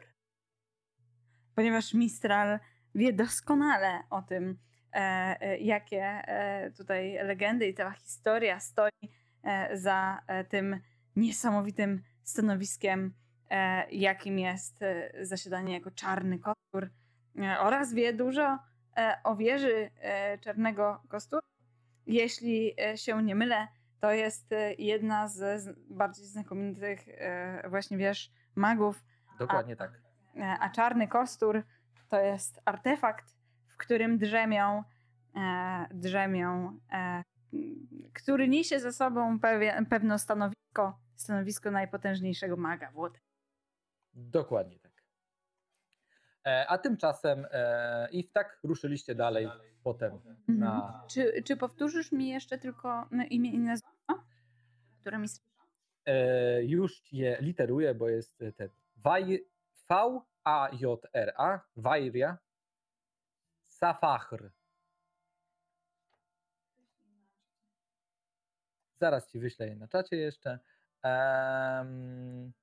Ponieważ Mistral wie doskonale o tym, e, e, jakie e, tutaj legendy i cała historia stoi za tym niesamowitym stanowiskiem, jakim jest zasiadanie jako czarny kostur oraz wie dużo o wieży czarnego kostura. Jeśli się nie mylę, to jest jedna z bardziej znakomitych właśnie wież magów, Dokładnie tak. E, a czarny kostur to jest artefakt, w którym drzemią, e, drzemią e, który niesie ze sobą pewie, pewne stanowisko, stanowisko najpotężniejszego maga Włody. Dokładnie tak. E, a tymczasem e, i tak ruszyliście dalej potem Mhm. na. Czy, czy powtórzysz mi jeszcze tylko no, imię i nazwisko? Które mi E, już je literuję, bo jest ten Waj, V-A-J-R-A, Wajria Safachr. Zaraz ci wyślę je na czacie jeszcze. Em,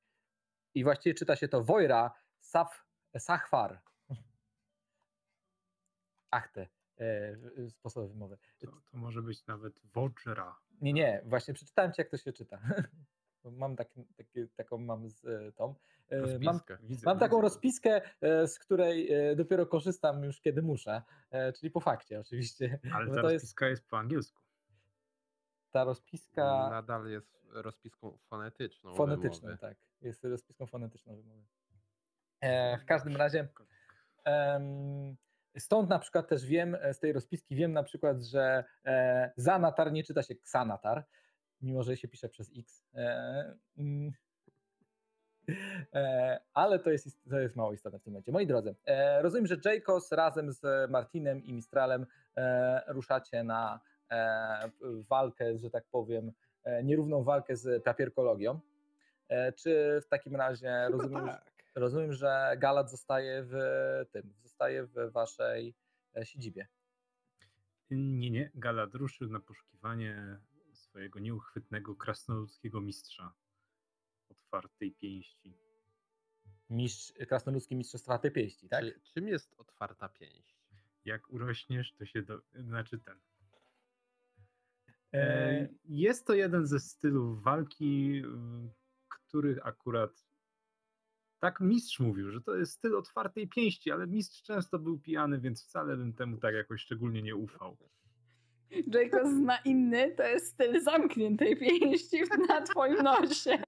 I właściwie czyta się to Wojra Saf, Sachwar. Ach te e, sposoby wymowy. To, to może być nawet Wodżera. Nie, nie, właśnie przeczytałem ci, jak to się czyta. Mam taki, taki, taką mam z e, tą. e, Mam, mam taką widzę. rozpiskę, e, z której dopiero korzystam już kiedy muszę, czyli po fakcie oczywiście. Ale ta to jest rozpiska jest po angielsku. ta rozpiska Nadal jest rozpiską fonetyczną. fonetyczną, wymowy. tak. Jest rozpiską fonetyczną wymowy. W każdym razie stąd na przykład też wiem, z tej rozpiski wiem na przykład, że e, zanatar nie czyta się ksanatar, mimo że się pisze przez x. E, mm, e, ale to jest, to jest mało istotne w tym momencie. Moi drodzy, e, rozumiem, że Jacos razem z Martinem i Mistralem e, ruszacie na e, walkę, że tak powiem, e, nierówną walkę z papierkologią. E, czy w takim razie Chyba rozumiem, że- tak. rozumiem, że Galat zostaje w tym, zostaje w waszej siedzibie. Nie, nie. Galad ruszył na poszukiwanie swojego nieuchwytnego krasnoludzkiego mistrza otwartej pięści. Mistrz, krasnoludzki mistrzostwa tej pięści, tak? Czy, czym jest otwarta pięść? Jak urośniesz, to się do... Znaczy ten. E, Jest to jeden ze stylów walki, których akurat tak mistrz mówił, że to jest styl otwartej pięści, ale mistrz często był pijany, więc wcale bym temu tak jakoś szczególnie nie ufał. Jacobs zna inny, to jest styl zamkniętej pięści na twoim nosie.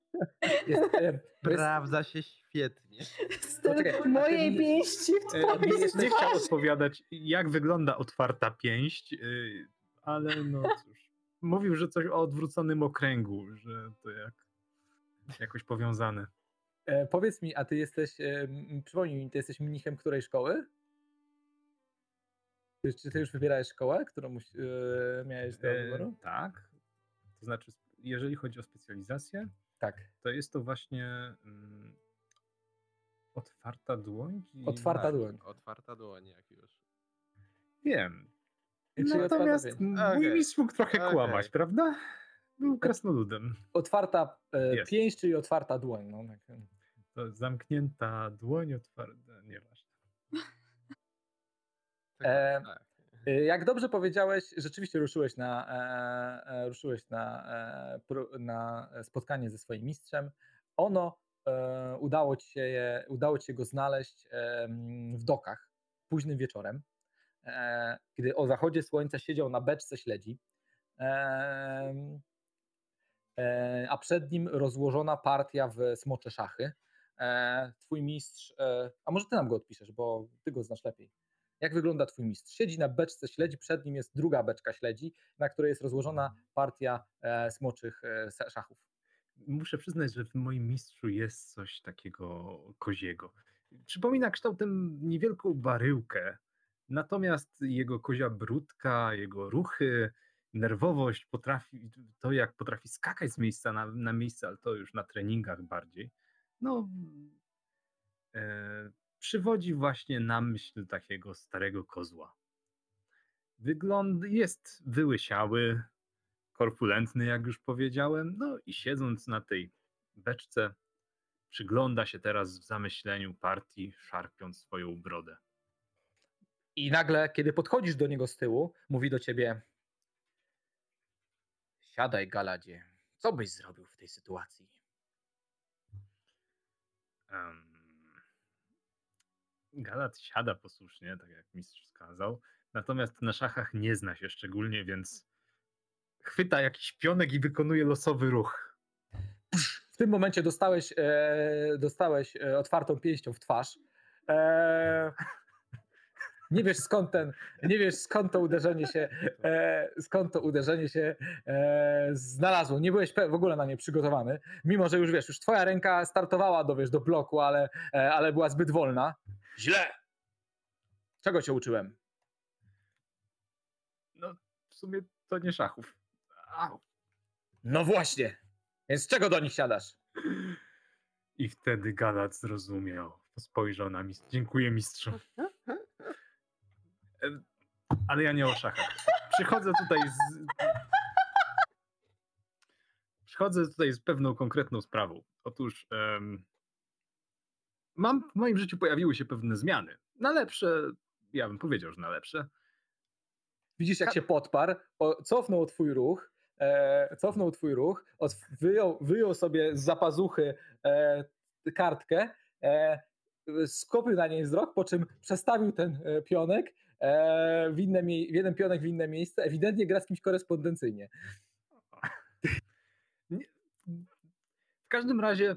jest, e, Sprawdza się świetnie. Styl Poczekaj, mojej ten- pięści w E, twoim Nie, nie chciał odpowiadać, jak wygląda otwarta pięść, y, ale no cóż. Mówił, że coś o odwróconym okręgu, że to jak jakoś powiązane. e, powiedz mi, a ty jesteś, e, przypomnij mi, ty jesteś mnichem której szkoły? Czy- ty już wybierałeś szkołę, którą e, miałeś do E, wyboru? tak. To znaczy, jeżeli chodzi o specjalizację, Tak. to jest to właśnie mm, otwarta dłoń. i- Otwarta Tak, dłoń. Otwarta dłoń, jak już. Wiem. Czyli Natomiast pięść. mój mistrz mógł trochę Okej. kłamać, prawda? Był krasnoludem. Otwarta e, pięść, czyli otwarta dłoń. No, tak. To zamknięta dłoń, otwarta, nieważne. Tak, E, tak. E, Jak dobrze powiedziałeś, rzeczywiście ruszyłeś na, e, e, ruszyłeś na, e, na spotkanie ze swoim mistrzem. Ono e, udało ci się, je, udało ci się go znaleźć e, w dokach późnym wieczorem, e, gdy o zachodzie słońca siedział na beczce śledzi, e, e, a przed nim rozłożona partia w smocze szachy. e, twój mistrz, e, a może ty nam go odpiszesz, bo ty go znasz lepiej. Jak wygląda twój mistrz? Siedzi na beczce śledzi, przed nim jest druga beczka śledzi, na której jest rozłożona partia e, smoczych e, szachów. Muszę przyznać, że w moim mistrzu jest coś takiego koziego. Przypomina kształtem niewielką baryłkę, natomiast jego kozia brudka, jego ruchy, nerwowość, potrafi, to jak potrafi skakać z miejsca na, na miejsce, ale to już na treningach bardziej, no e, przywodzi właśnie na myśl takiego starego kozła. Wygląd jest wyłysiały, korpulentny, jak już powiedziałem, no i siedząc na tej beczce, przygląda się teraz w zamyśleniu partii, szarpiąc swoją brodę. I nagle, kiedy podchodzisz do niego z tyłu, mówi do ciebie: Siadaj, Galadzie. Co byś zrobił w tej sytuacji? Um, Galat siada posłusznie, tak jak mistrz wskazał, natomiast na szachach nie zna się szczególnie, więc chwyta jakiś pionek i wykonuje losowy ruch. W tym momencie dostałeś, e, dostałeś e, otwartą pięścią w twarz. E, nie wiesz skąd ten, nie wiesz skąd to uderzenie się, e, skąd to uderzenie się e, znalazło. Nie byłeś w ogóle na nie przygotowany, mimo że już wiesz, już twoja ręka startowała do, wiesz, do bloku, ale, e, ale była zbyt wolna. Źle! Czego cię uczyłem? No, w sumie to nie szachów. Au. No właśnie. Więc czego do nich siadasz? I wtedy Galat zrozumiał. Spojrzał na mistrz. Dziękuję mistrzu. Ale ja nie o szachach. Przychodzę tutaj z... Przychodzę tutaj z pewną konkretną sprawą. Otóż um, mam, w moim życiu pojawiły się pewne zmiany. Na lepsze, ja bym powiedział, że na lepsze. Widzisz, jak się podparł, cofnął twój ruch, e, cofnął twój ruch, od, wyjął, wyjął sobie z zapazuchy e, kartkę, e, skopił na niej wzrok, po czym przestawił ten e, pionek e, w, inne, w jeden pionek w inne miejsce. Ewidentnie gra z kimś korespondencyjnie. W każdym razie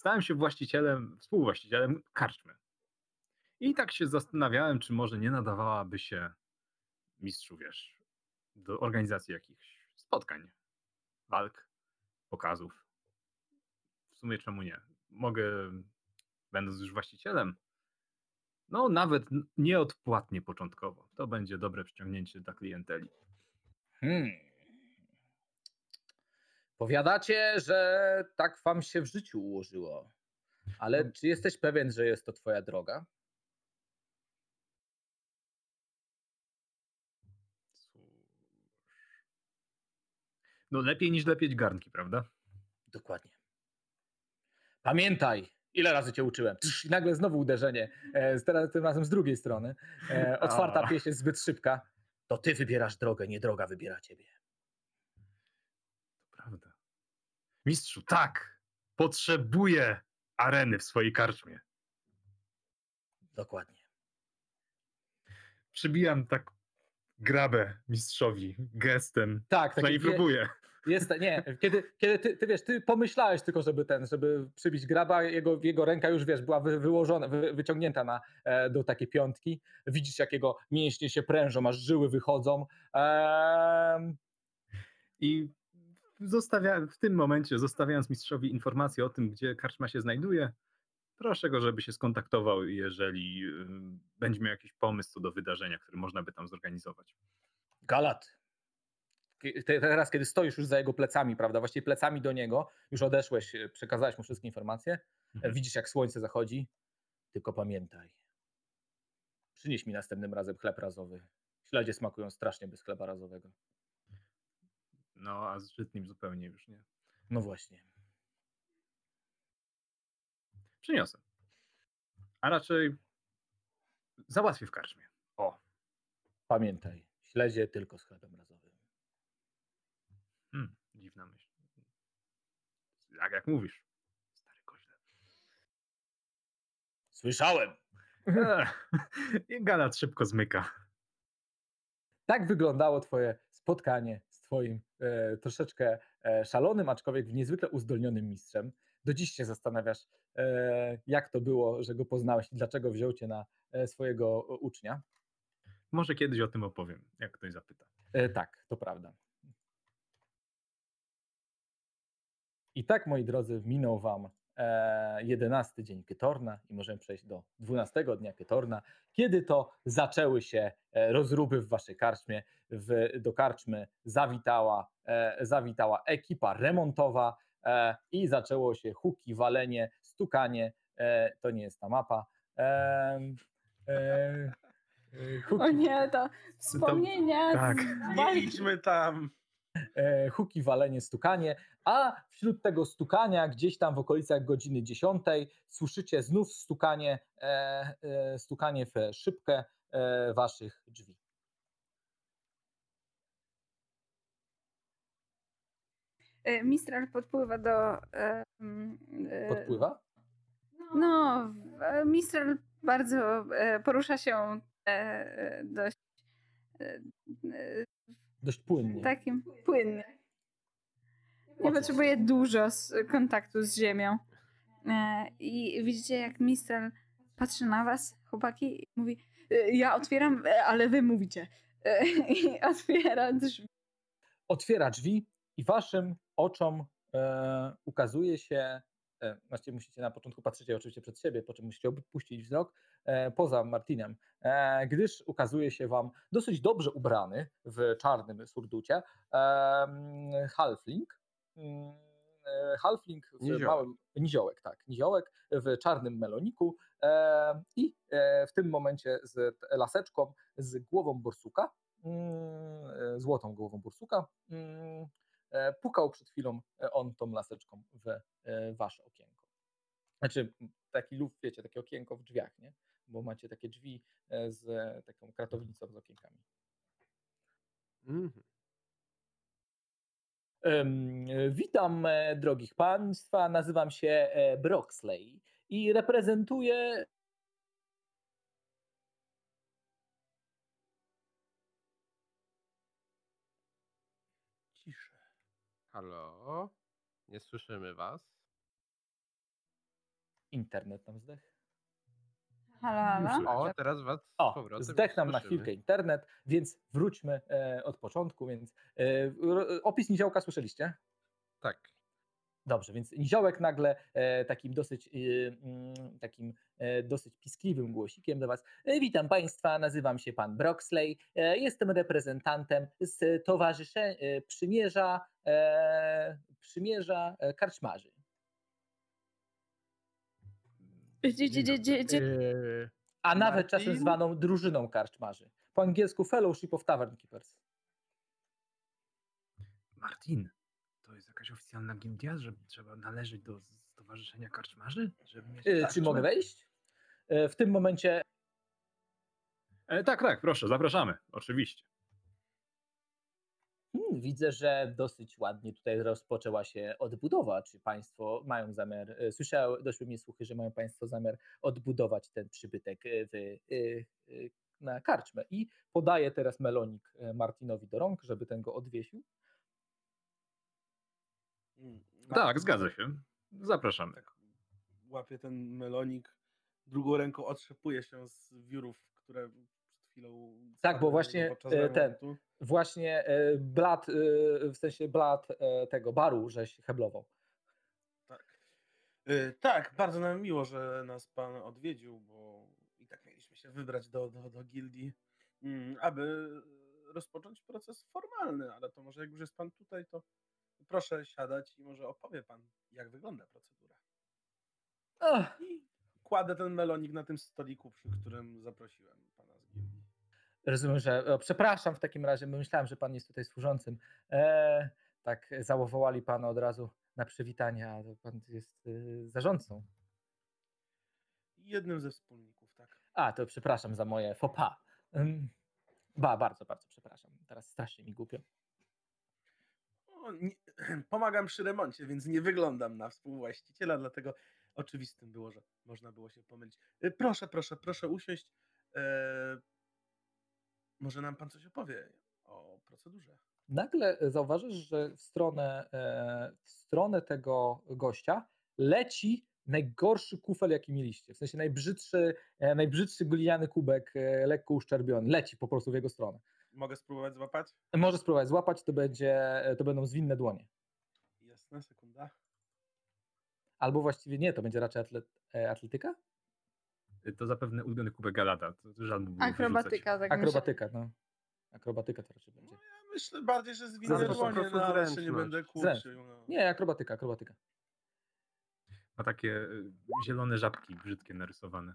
stałem się właścicielem, współwłaścicielem karczmy. I tak się zastanawiałem, czy może nie nadawałaby się mistrzu, wiesz, do organizacji jakichś spotkań, walk, pokazów. W sumie czemu nie? Mogę, będąc już właścicielem, no nawet nieodpłatnie początkowo. To będzie dobre przyciągnięcie dla klienteli. Hmm. Powiadacie, że tak wam się w życiu ułożyło. Ale no. czy jesteś pewien, że jest to twoja droga? No lepiej niż lepieć garnki, prawda? Dokładnie. Pamiętaj, ile razy cię uczyłem. I nagle znowu uderzenie, e, teraz tym razem z drugiej strony. E, otwarta pieśń jest zbyt szybka. To ty wybierasz drogę, nie droga wybiera ciebie. To prawda. Mistrzu, tak. Potrzebuję areny w swojej karczmie. Dokładnie. Przybijam tak grabę mistrzowi gestem. Tak, tak. I próbuję. Jest, nie, kiedy, kiedy ty, ty, wiesz, ty pomyślałeś tylko, żeby ten, żeby przybić graba, jego, jego ręka już, wiesz, była wy, wyłożona, wy, wyciągnięta na, e, do takiej piątki. Widzisz, jak jego mięśnie się prężą, aż żyły wychodzą. Ehm... I zostawia, w tym momencie, zostawiając mistrzowi informację o tym, gdzie karczma się znajduje, proszę go, żeby się skontaktował, jeżeli y, będzie miał jakiś pomysł co do wydarzenia, które można by tam zorganizować. Galat, teraz, kiedy stoisz już za jego plecami, prawda, właściwie plecami do niego, już odeszłeś, e, przekazałeś mu wszystkie informacje, e, mhm. widzisz jak słońce zachodzi, tylko pamiętaj, przynieś mi następnym razem chleb razowy. Śledzie smakują strasznie bez chleba razowego. No, a z żytnim zupełnie już nie. No właśnie. Przyniosę. A raczej załatwię w karczmie. O. Pamiętaj, śledzie tylko z chlebem razowym. Hmm, dziwna myśl. Jak, jak mówisz, stary koźle. Słyszałem. I Galat szybko zmyka. Tak wyglądało twoje spotkanie z twoim e, troszeczkę e, szalonym, aczkolwiek niezwykle uzdolnionym mistrzem. do dziś się zastanawiasz, e, jak to było, że go poznałeś i dlaczego wziął cię na e, swojego ucznia. Może kiedyś o tym opowiem, jak ktoś zapyta. E, tak, to prawda. I tak, moi drodzy, minął wam jedenasty dzień Kytorna i możemy przejść do dwunastego dnia Kytorna, kiedy to zaczęły się rozruby w waszej karczmie. W, do karczmy zawitała, zawitała ekipa remontowa i zaczęło się huki, walenie, stukanie. To nie jest ta mapa. Huki. O nie, to wspomnienia. tak. Nie idźmy tam. Huki, walenie, stukanie, a wśród tego stukania, gdzieś tam w okolicach godziny 10, słyszycie znów stukanie, stukanie w szybkę waszych drzwi. Mistral podpływa do. Podpływa? No, Mistral bardzo porusza się dość. Dość płynnie. Takim płynnie. Nie potrzebuje dużo kontaktu z ziemią. I widzicie, jak Mistral patrzy na was, chłopaki, i mówi: Ja otwieram, ale wy mówicie. I otwiera drzwi. Otwiera drzwi i waszym oczom e, ukazuje się, e, właściwie musicie na początku patrzeć oczywiście przed siebie, po czym musicie opuścić wzrok e, poza Martinem, e, gdyż ukazuje się wam dosyć dobrze ubrany w czarnym surducie e, halfling, mm, e, halfling w Niziołek. małym, niziołek, tak, niziołek w czarnym meloniku e, i e, w tym momencie z laseczką z głową borsuka, mm, e, złotą głową borsuka, mm, e, pukał przed chwilą e, on tą laseczką w e, wasze okienko. Znaczy taki luf, wiecie, takie okienko w drzwiach, nie? Bo macie takie drzwi e, z e, taką kratownicą z okienkami. Mhm. Witam e, drogich państwa, nazywam się Broxley i reprezentuję Ciszę. Halo? Nie słyszymy was? internet nam zdech. Halo, halo. O, teraz was z O, powrotem zdech nam na chwilkę internet, więc wróćmy e, od początku, więc e, ro- opis niziołka słyszeliście? Tak. Dobrze, więc niziołek nagle e, takim dosyć e, mm, takim e, dosyć piskliwym głosikiem do was. E, witam państwa, nazywam się pan Broxley, e, jestem reprezentantem z towarzysze e, przymierza e, przymierza e, karczmarzy. Dzie, dzie, dzie, dzie, dzie. A nawet czasem zwaną drużyną karczmarzy. Po angielsku Fellowship of Tavern Keepers. Martin, to jest jakaś oficjalna gildia, że trzeba należeć do Stowarzyszenia Karczmarzy? Żeby mieć E, Czy mogę wejść? E, W tym momencie E, tak, tak, proszę, zapraszamy. Oczywiście. Hmm, widzę, że dosyć ładnie tutaj rozpoczęła się odbudowa. Czy Państwo mają zamiar, e, słyszałem, doszły mnie słuchy, że mają Państwo zamiar odbudować ten przybytek e, w, e, na karczmę. I podaję teraz melonik Martinowi do rąk, żeby ten go odwiesił. Mm, Tak, zgadza się. Zapraszamy. Tak łapie ten melonik, drugą ręką otrzepuje się z wiórów, które chwilą... Tak, bo właśnie, e, ten-. Właśnie e, blat, e, w sensie blat tego baru, żeś heblował. Tak. Tak, bardzo nam miło, że nas pan odwiedził, bo i tak mieliśmy się wybrać do, do, do gildii, mm, aby rozpocząć proces formalny, ale to może jak już jest pan tutaj, to proszę siadać i może opowie pan, jak wygląda procedura. Ach, I kładę ten melonik na tym stoliku, przy którym zaprosiłem. Rozumiem, że. O, przepraszam w takim razie, myślałem, że pan jest tutaj służącym. E, tak, zawołali pana od razu na przywitanie, a pan jest e, zarządcą. Jednym ze wspólników, tak. A, to przepraszam za moje faux pas. Ym, Ba, bardzo, bardzo przepraszam. Teraz strasznie mi głupio. O, nie, pomagam przy remoncie, więc nie wyglądam na współwłaściciela, dlatego oczywistym było, że można było się pomylić. Y, Proszę, proszę, proszę usiąść. E, może nam pan coś opowie o procedurze. Nagle zauważysz, że w stronę, e, w stronę tego gościa leci najgorszy kufel, jaki mieliście. W sensie najbrzydszy, e, najbrzydszy gliniany kubek, e, lekko uszczerbiony. Leci po prostu w jego stronę. Mogę spróbować złapać? Może spróbować złapać, to, będzie, to będą zwinne dłonie. Jasne, sekunda. Albo właściwie nie, to będzie raczej atlet, atletyka? To zapewne ulubiony kubek Galada. To żal mu. Akrobatyka, tak Akrobatyka, no. Akrobatyka to raczej będzie. No ja myślę bardziej, że po dłonie, no, ale się nie będę kurczył. No. Nie, akrobatyka, akrobatyka. Ma takie y, zielone żabki brzydkie narysowane.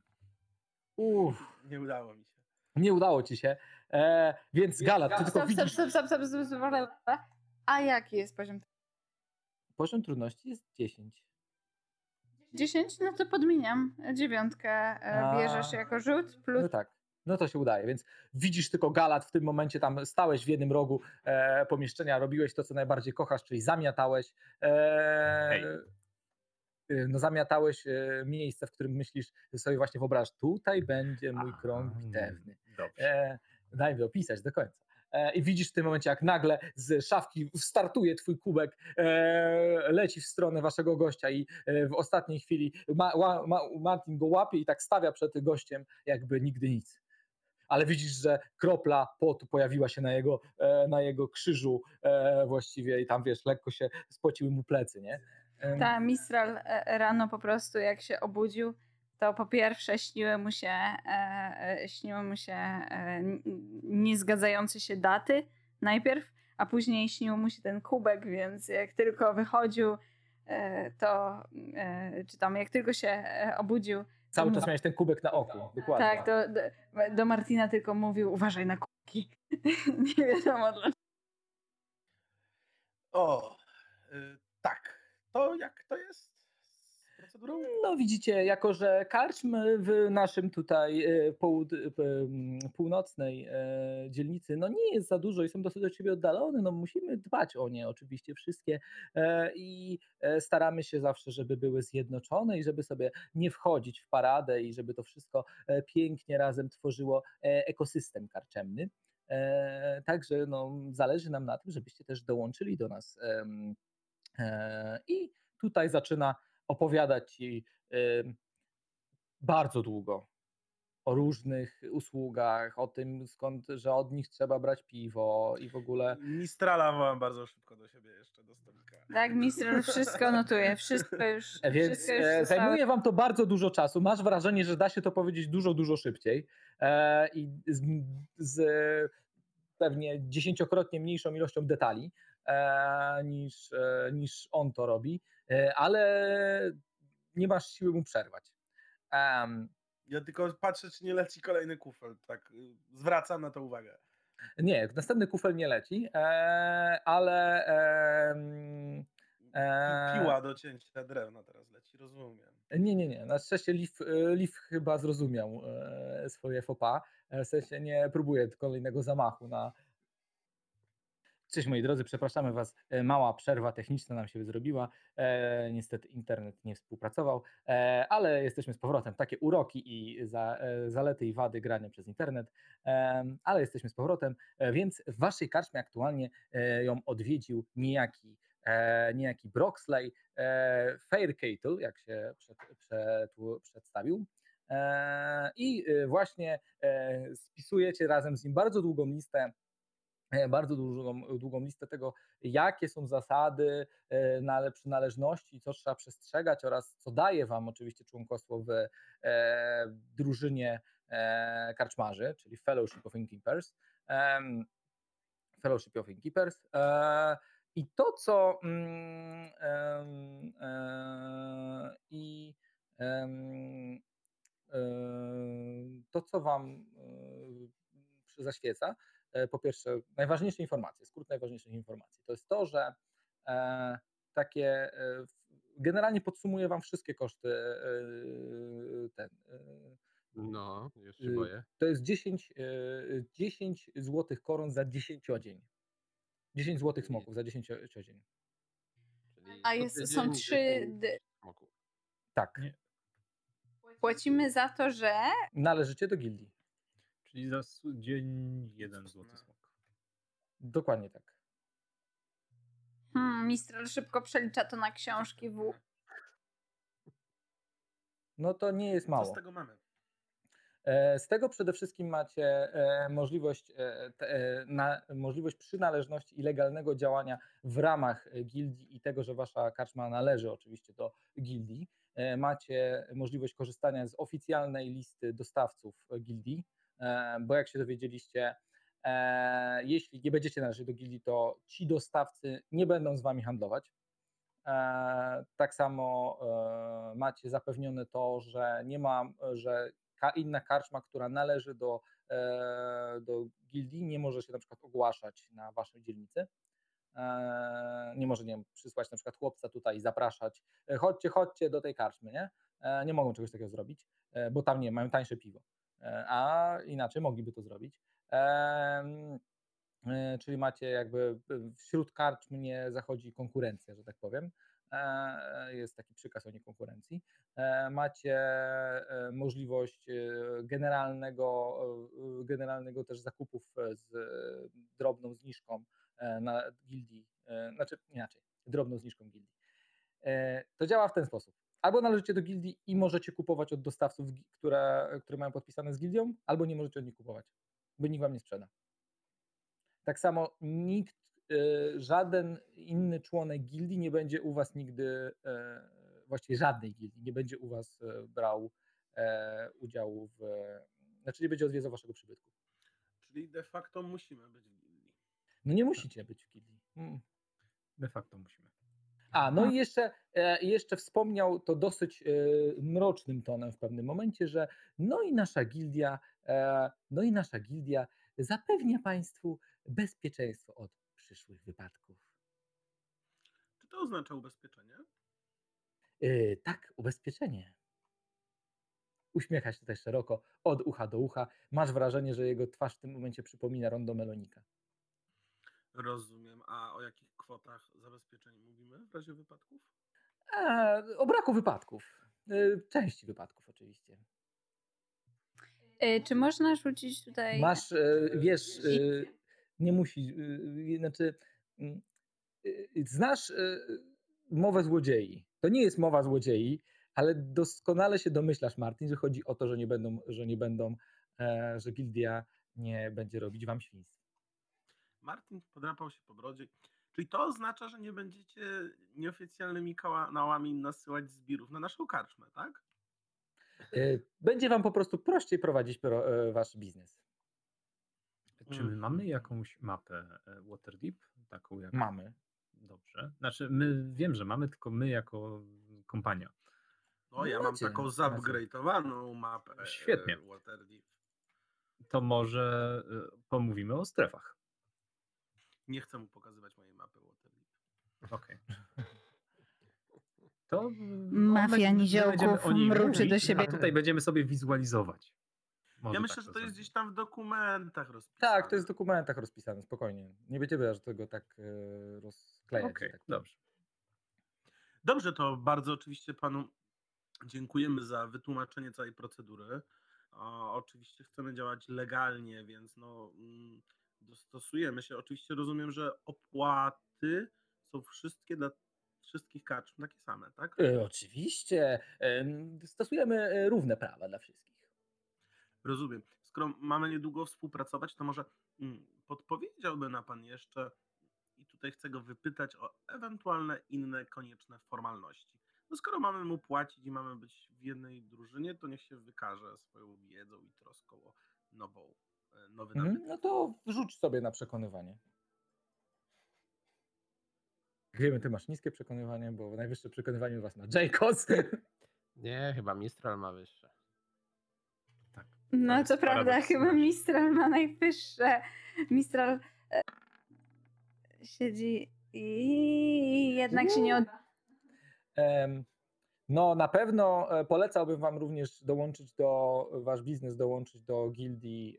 Uff, Nie udało mi się. nie udało ci się. E, więc Galat, ty tylko Stop, stop, widzisz. stop, stop, stop, stop, stop, stop. A jaki jest poziom? Poziom trudności jest 10. 10? No to podmieniam. Dziewiątkę e, A. bierzesz jako rzut plus No tak. No to się udaje, więc widzisz tylko Galat w tym momencie, tam stałeś w jednym rogu e, pomieszczenia, robiłeś to, co najbardziej kochasz, czyli zamiatałeś. E, Hej. y, no zamiatałeś e, miejsce, w którym myślisz, sobie właśnie wyobrażasz, tutaj będzie mój A, krąg bitewny. Dobrze. E, daj mi opisać do końca. E, I widzisz w tym momencie, jak nagle z szafki startuje twój kubek, e, leci w stronę waszego gościa i e, w ostatniej chwili Martin go łapie i tak stawia przed gościem, jakby nigdy nic. Ale widzisz, że kropla potu pojawiła się na jego, na jego krzyżu właściwie i tam wiesz, lekko się spociły mu plecy, nie? Ta Mistral rano po prostu jak się obudził, to po pierwsze śniły mu się, e, e, śniły mu się e, niezgadzające się daty najpierw, a później śnił mu się ten kubek, więc jak tylko wychodził, e, to e, czy tam jak tylko się obudził, Cały to czas miałeś ten kubek na oku, dokładnie. tak, do, do, do Martina tylko mówił uważaj na kubki. Nie wiadomo dlaczego. O, y, tak. To jak to jest procedurą? No widzicie, jako że karczm w naszym tutaj e, połud- p- m, północnej e, dzielnicy, no nie jest za dużo i są dosyć od siebie oddalone, no musimy dbać o nie oczywiście wszystkie e, i e, staramy się zawsze, żeby były zjednoczone i żeby sobie nie wchodzić w paradę i żeby to wszystko e, pięknie razem tworzyło e, ekosystem karczemny. E, Także no, zależy nam na tym, żebyście też dołączyli do nas. e, I tutaj zaczyna opowiadać ci bardzo długo o różnych usługach, o tym skąd, że od nich trzeba brać piwo i w ogóle. Mistrala wołam bardzo szybko do siebie jeszcze do stolika. Tak, Mistral wszystko notuje, wszystko już, E, Więc wszystko już e, zajmuje wam to bardzo dużo czasu. Masz wrażenie, że da się to powiedzieć dużo, dużo szybciej e, i z, z pewnie dziesięciokrotnie mniejszą ilością detali e, niż, niż on to robi, ale nie masz siły mu przerwać. Em, Ja tylko patrzę, czy nie leci kolejny kufel. Tak, y, zwracam na to uwagę. Nie, następny kufel nie leci, e, ale Eee. Piła do cięcia drewna teraz leci, rozumiem. nie, nie, nie. Na szczęście Liv, e, Liv chyba zrozumiał e, swoje pas. E, W sensie nie próbuje kolejnego zamachu na. Cześć moi drodzy, przepraszamy Was. e, Mała przerwa techniczna nam się zrobiła. E, niestety internet nie współpracował, e, ale jesteśmy z powrotem. Takie uroki i za, e, zalety i wady grania przez internet, e, ale jesteśmy z powrotem, e, więc w Waszej karczmie aktualnie ją odwiedził niejaki, niejaki Broxley, Faircattle, jak się przed, przetł- przedstawił. I właśnie spisujecie razem z nim bardzo długą listę bardzo długą, długą listę tego, jakie są zasady e, nale, przynależności, co trzeba przestrzegać oraz co daje Wam oczywiście członkostwo w e, drużynie e, karczmarzy, czyli Fellowship of Innkeepers. Fellowship of Innkeepers. E, I to, co mm, e, i e, to, co Wam e, zaświeca, e, po pierwsze, najważniejsze informacje, skrót najważniejszych informacji, to jest to, że e, takie e, generalnie podsumuję Wam wszystkie koszty e, ten. e, No, już się Y, boję. To jest 10, e, 10 złotych koron za 10 dzień. 10 złotych smoków za 10 dzień. A jest, są trzy. 10 d- smoków. Tak. Płacimy za to, że. należycie do gildii. Czyli za dzień jeden złoty smok. Dokładnie tak. Hmm, Mistral szybko przelicza to na książki w. no to nie jest Co mało. z tego mamy? E, Z tego przede wszystkim macie e, możliwość, e, na, możliwość przynależności i legalnego działania w ramach gildii i tego, że wasza karczma należy oczywiście do gildii. Macie możliwość korzystania z oficjalnej listy dostawców gildii, bo jak się dowiedzieliście, e, jeśli nie będziecie należeć do gildii, to ci dostawcy nie będą z wami handlować. E, Tak samo e, macie zapewnione to, że nie ma, że inna karczma, która należy do, e, do gildii, nie może się na przykład ogłaszać na waszej dzielnicy. E, Nie może, nie wiem, przysłać na przykład chłopca tutaj i zapraszać, e, chodźcie, chodźcie do tej karczmy, nie? E, Nie mogą czegoś takiego zrobić, e, bo tam nie, mają tańsze piwo, E, a inaczej mogliby to zrobić. E, Czyli macie jakby e, wśród karczm nie zachodzi konkurencja, że tak powiem. E, Jest taki przykaz o niekonkurencji. E, Macie e, możliwość e, generalnego, e, generalnego też zakupów e, z e, drobną zniżką e, na gildii, e, znaczy inaczej, drobną zniżką gildii. E, To działa w ten sposób. Albo należycie do gildii i możecie kupować od dostawców, które, które mają podpisane z gildią, albo nie możecie od nich kupować, bo nikt wam nie sprzeda. Tak samo nikt, e, żaden inny członek gildii nie będzie u was nigdy, e, właściwie żadnej gildii nie będzie u was e, brał e, udziału w, znaczy nie będzie odwiedzał waszego przybytku. Czyli de facto musimy być w gildii. No nie musicie być w gildii. Mm. De facto musimy. A, no i jeszcze, e, jeszcze wspomniał to dosyć e, mrocznym tonem w pewnym momencie, że no i nasza gildia, e, no i nasza gildia zapewnia Państwu bezpieczeństwo od przyszłych wypadków. Czy to oznacza ubezpieczenie? E, tak, ubezpieczenie. Uśmiecha się tutaj szeroko, od ucha do ucha. Masz wrażenie, że jego twarz w tym momencie przypomina rondo melonika. Rozumiem. A o jakich kwotach zabezpieczeń mówimy w razie wypadków? E, o braku wypadków. E, części wypadków oczywiście. E, Czy można rzucić tutaj... Masz, e, wiesz, nie musi, znaczy, mm, znasz mowę złodziei. To nie jest mowa złodziei, ale doskonale się domyślasz, Martin, że chodzi o to, że nie będą, że nie będą, że gildia nie będzie robić wam świństw. Martin podrapał się po brodzie. Czyli to oznacza, że nie będziecie nieoficjalnymi kanałami nasyłać zbirów na naszą karczmę, tak? E, Będzie wam po prostu prościej prowadzić pro- e, wasz biznes. Czy my mamy Mhm. jakąś mapę e, Waterdeep? Taką jak... Mamy. Dobrze. Znaczy, my wiem, że mamy, tylko my jako kompania. No, ja No mam macie, taką macie. zupgrade'owaną mapę. Świetnie. Waterdeep. To może pomówimy o strefach. Nie chcę mu pokazywać mojej mapy Waterdeep. Okej. To Mafia my niziołków będziemy o niej mruczy mówić, do siebie. A tutaj będziemy sobie wizualizować. Może Ja tak myślę, że to jest gdzieś tam w dokumentach rozpisane. Tak, to jest w dokumentach rozpisane, spokojnie. Nie będziemy aż tego tak e, rozklejać. Okej, tak powiem. dobrze. Dobrze, to bardzo oczywiście panu dziękujemy za wytłumaczenie całej procedury. O, oczywiście chcemy działać legalnie, więc no, mm, dostosujemy się. Oczywiście rozumiem, że opłaty są wszystkie dla wszystkich karczm takie same, tak? E, oczywiście. em, Stosujemy e, równe prawa dla wszystkich. Rozumiem. Skoro mamy niedługo współpracować, to może mm, podpowiedziałby na pan jeszcze, i tutaj chcę go wypytać o ewentualne inne konieczne formalności. No skoro mamy mu płacić i mamy być w jednej drużynie, to niech się wykaże swoją wiedzą i troską o nową, e, nowy Mhm. nabytek. No to rzuć sobie na przekonywanie. Jak Wiemy, ty masz niskie przekonywanie, bo najwyższe przekonywanie u was ma Jacobs. Nie, chyba Mistral ma wyższe. Tak. No to prawda, chyba. Mistral ma najwyższe. Mistral e, siedzi i jednak się nie od... Em, No, na pewno e, polecałbym Wam również dołączyć do, Wasz biznes dołączyć do gildii,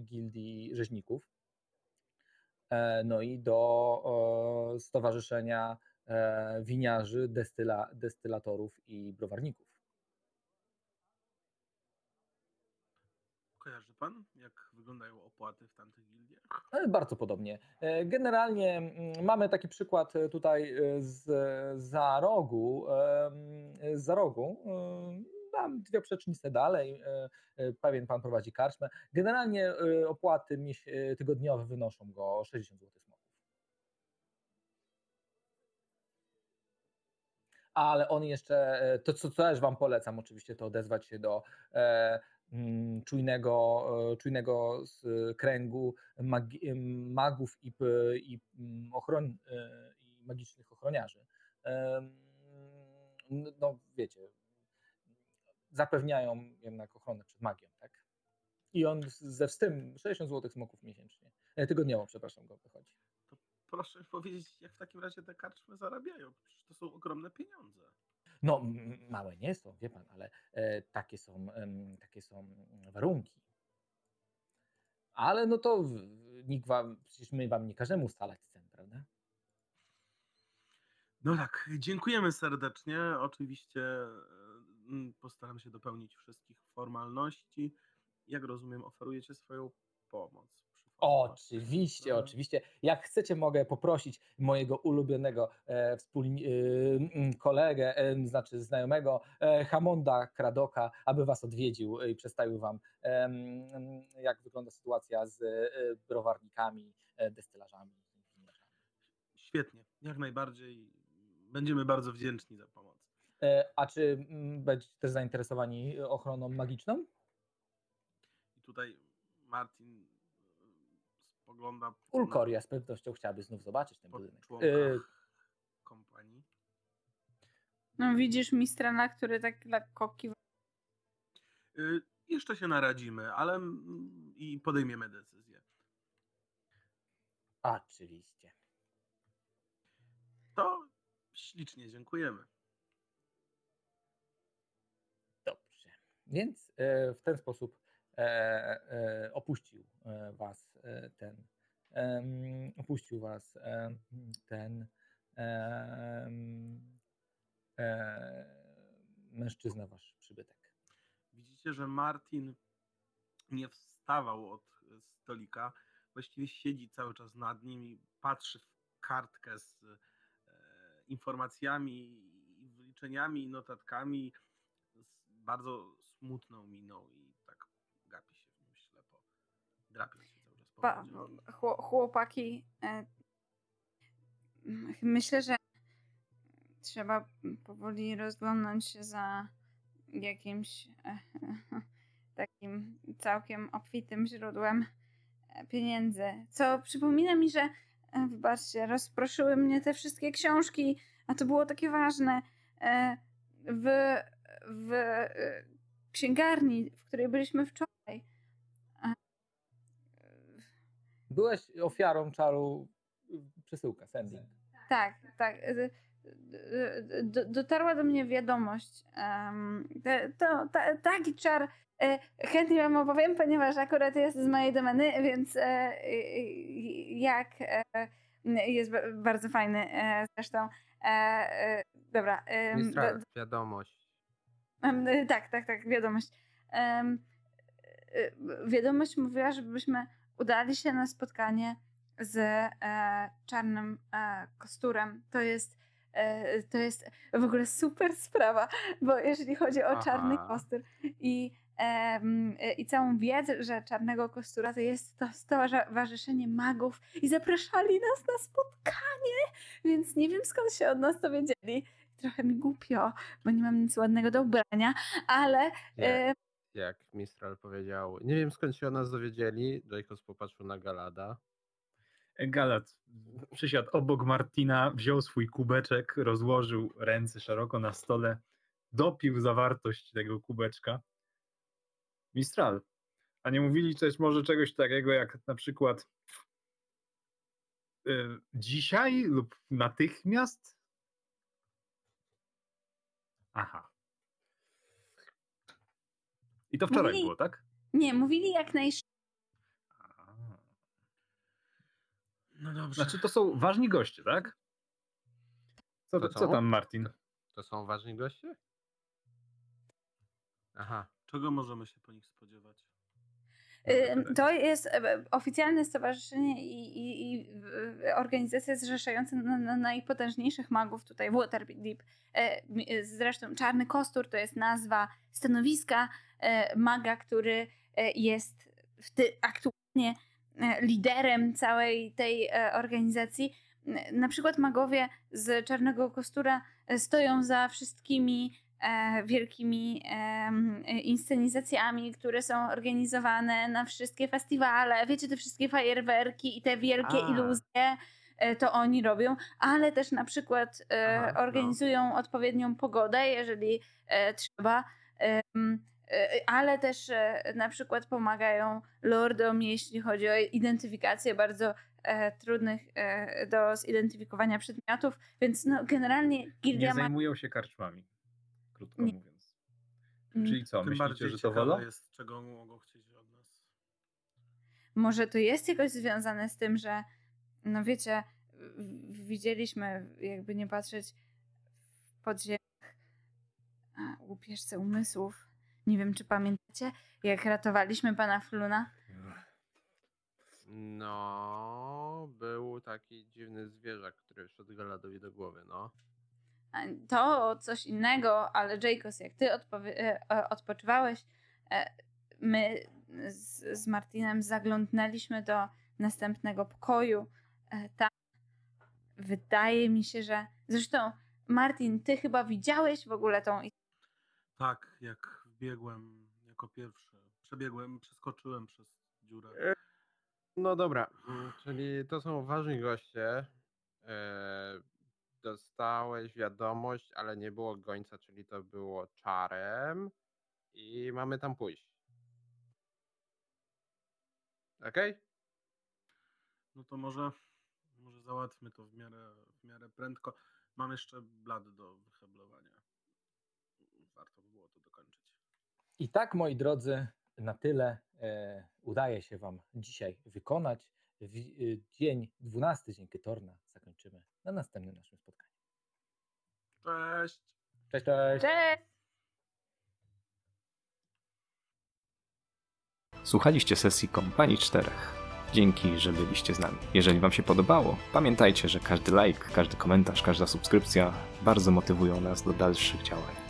gildii rzeźników. E, No i do Stowarzyszenia e, Winiarzy, destyla, destylatorów i browarników. Kojarzy pan, jak wyglądają opłaty w tamtych gildiach? E, Bardzo podobnie. E, Generalnie mm, mamy taki przykład e, tutaj z za rogu, z za rogu. dam dwie przecznice dalej, pewien pan prowadzi karczmę. Generalnie opłaty tygodniowe wynoszą go 60 zł. Ale on jeszcze, to co też wam polecam oczywiście, to odezwać się do czujnego, e, czujnego z kręgu magów i, i mm, ochron, e, i magicznych ochroniarzy. No wiecie, zapewniają jednak ochronę przed magią, tak? I on ze wstym 60 zł smoków miesięcznie, e, tygodniowo, przepraszam, go wychodzi. Proszę mi powiedzieć, jak w takim razie te karczmy zarabiają? Przecież to są ogromne pieniądze. No, małe nie są, wie pan, ale e, takie, są, takie są warunki. Ale no to nikt wam, przecież my wam nie każemy ustalać cen, prawda? No tak, dziękujemy serdecznie. Oczywiście e, postaram się dopełnić wszystkich formalności. Jak rozumiem, oferujecie swoją pomoc. Oczywiście, prawda? oczywiście. Jak chcecie, mogę poprosić mojego ulubionego e, wspólni- e, kolegę, e, znaczy znajomego e, Hamonda Kradoka, aby was odwiedził i przedstawił wam, e, jak wygląda sytuacja z e, browarnikami, e, destylarzami. Świetnie, jak najbardziej. Będziemy bardzo wdzięczni za pomoc. E, A czy mm, będziecie też zainteresowani ochroną magiczną? I tutaj Martin e, spogląda Ulkoria z pewnością chciałaby znów zobaczyć ten budynek. Członkach kompanii. No widzisz Mistrala, który tak lekko kiwa. Y, Jeszcze się naradzimy, ale i podejmiemy decyzję. Oczywiście. To ślicznie dziękujemy. Dobrze. Więc e, w ten sposób opuścił e, was e, ten em, opuścił was ten em, e, mężczyzna wasz przybytek. Widzicie, że Martin nie wstawał od e, stolika. Właściwie siedzi cały czas nad nim i patrzy w kartkę z e, informacjami, i wyliczeniami i notatkami z bardzo smutną miną i tak gapi się w nim ślepo. Drapiąc się cały czas Pa, chło- chłopaki, e, m- myślę, że trzeba powoli rozglądnąć się za jakimś e, takim całkiem obfitym źródłem e, pieniędzy. Co przypomina mi, że wybaczcie, rozproszyły mnie te wszystkie książki, a to było takie ważne. W, w księgarni, w której byliśmy wczoraj. E, Byłeś ofiarą czaru y, przesyłka, sending. Tak, tak. D- d- d- Dotarła do mnie wiadomość. To, ta, taki czar e, chętnie Wam opowiem, ponieważ akurat jest z mojej domeny, więc e, jak e, jest ba- bardzo fajny e, zresztą. Dobra. do- wiadomość. Y, Tak, tak, tak, wiadomość. Y, Wiadomość mówiła, żebyśmy udali się na spotkanie z e, czarnym e, kosturem. To jest, e, to jest w ogóle super sprawa, bo jeżeli chodzi o czarny Aha. kostur i, i całą wiedzę, że czarnego kostura to jest to stowarzyszenie magów i zapraszali nas na spotkanie, więc nie wiem skąd się od nas to wiedzieli. Trochę mi głupio, bo nie mam nic ładnego do ubrania, ale e, jak Mistral powiedział. Nie wiem skąd się o nas dowiedzieli. Jacobs popatrzył na Galada. Galat przysiadł obok Martina, wziął swój kubeczek, rozłożył ręce szeroko na stole, dopił zawartość tego kubeczka. Mistral, a nie mówili też może czegoś takiego jak na przykład y, dzisiaj lub natychmiast? Aha. I to wczoraj Mówili- było, tak? nie, mówili jak najszybciej. No dobrze. Znaczy to są ważni goście, tak? Co, To co co? tam Martin? To są ważni goście? Aha. Czego możemy się po nich spodziewać? Ym, To jest e, oficjalne stowarzyszenie i, i, i w- organizacja zrzeszająca na, na najpotężniejszych magów tutaj Waterdeep. Zresztą Czarny Kostur to jest nazwa stanowiska maga, który jest aktualnie liderem całej tej organizacji. Na przykład magowie z Czarnego Kostura stoją za wszystkimi E, wielkimi inscenizacjami, które są organizowane na wszystkie festiwale. Wiecie, te wszystkie fajerwerki i te wielkie A. iluzje e, to oni robią, ale też na przykład e, Aha, no. organizują no. odpowiednią pogodę, jeżeli trzeba. Ale też na przykład pomagają lordom, jeśli chodzi o identyfikację bardzo trudnych do zidentyfikowania przedmiotów, więc no, generalnie gildia Nie zajmują się karczmami krótko nie. mówiąc. Mm. Czyli co, Tym myślicie, że to wolą? jest, czego mogą chcieć od nas. Może to jest jakoś związane z tym, że no wiecie, widzieliśmy, jakby nie patrzeć w podziemiach łupieżce umysłów. Nie wiem, czy pamiętacie, jak ratowaliśmy pana Fluna? No, był taki dziwny zwierzak, który wszedł Galadowi do głowy, no to coś innego, ale Jacobs, jak ty e, e, odpoczywałeś, e, my z, z Martinem zaglądnęliśmy do następnego pokoju. Tam wydaje mi się, że zresztą Martin, ty chyba widziałeś w ogóle tą Tak, jak wbiegłem jako pierwszy. Przebiegłem, przeskoczyłem przez dziurę. No dobra, czyli to są ważni goście dostałeś wiadomość, ale nie było gońca, czyli to było czarem i mamy tam pójść. Okej? No to może, może załatwmy to w miarę, w miarę prędko. Mam jeszcze blad do wyheblowania. Warto by było to dokończyć. I tak, moi drodzy, na tyle e, udaje się Wam dzisiaj wykonać. W, e, dzień 12, dzień Kytorna zakończymy na następnym naszym spotkaniu. Cześć. Cześć, cześć. Cześć. Słuchaliście sesji Kompanii Czterech. Dzięki, że byliście z nami. Jeżeli Wam się podobało, pamiętajcie, że każdy like, każdy komentarz, każda subskrypcja bardzo motywują nas do dalszych działań.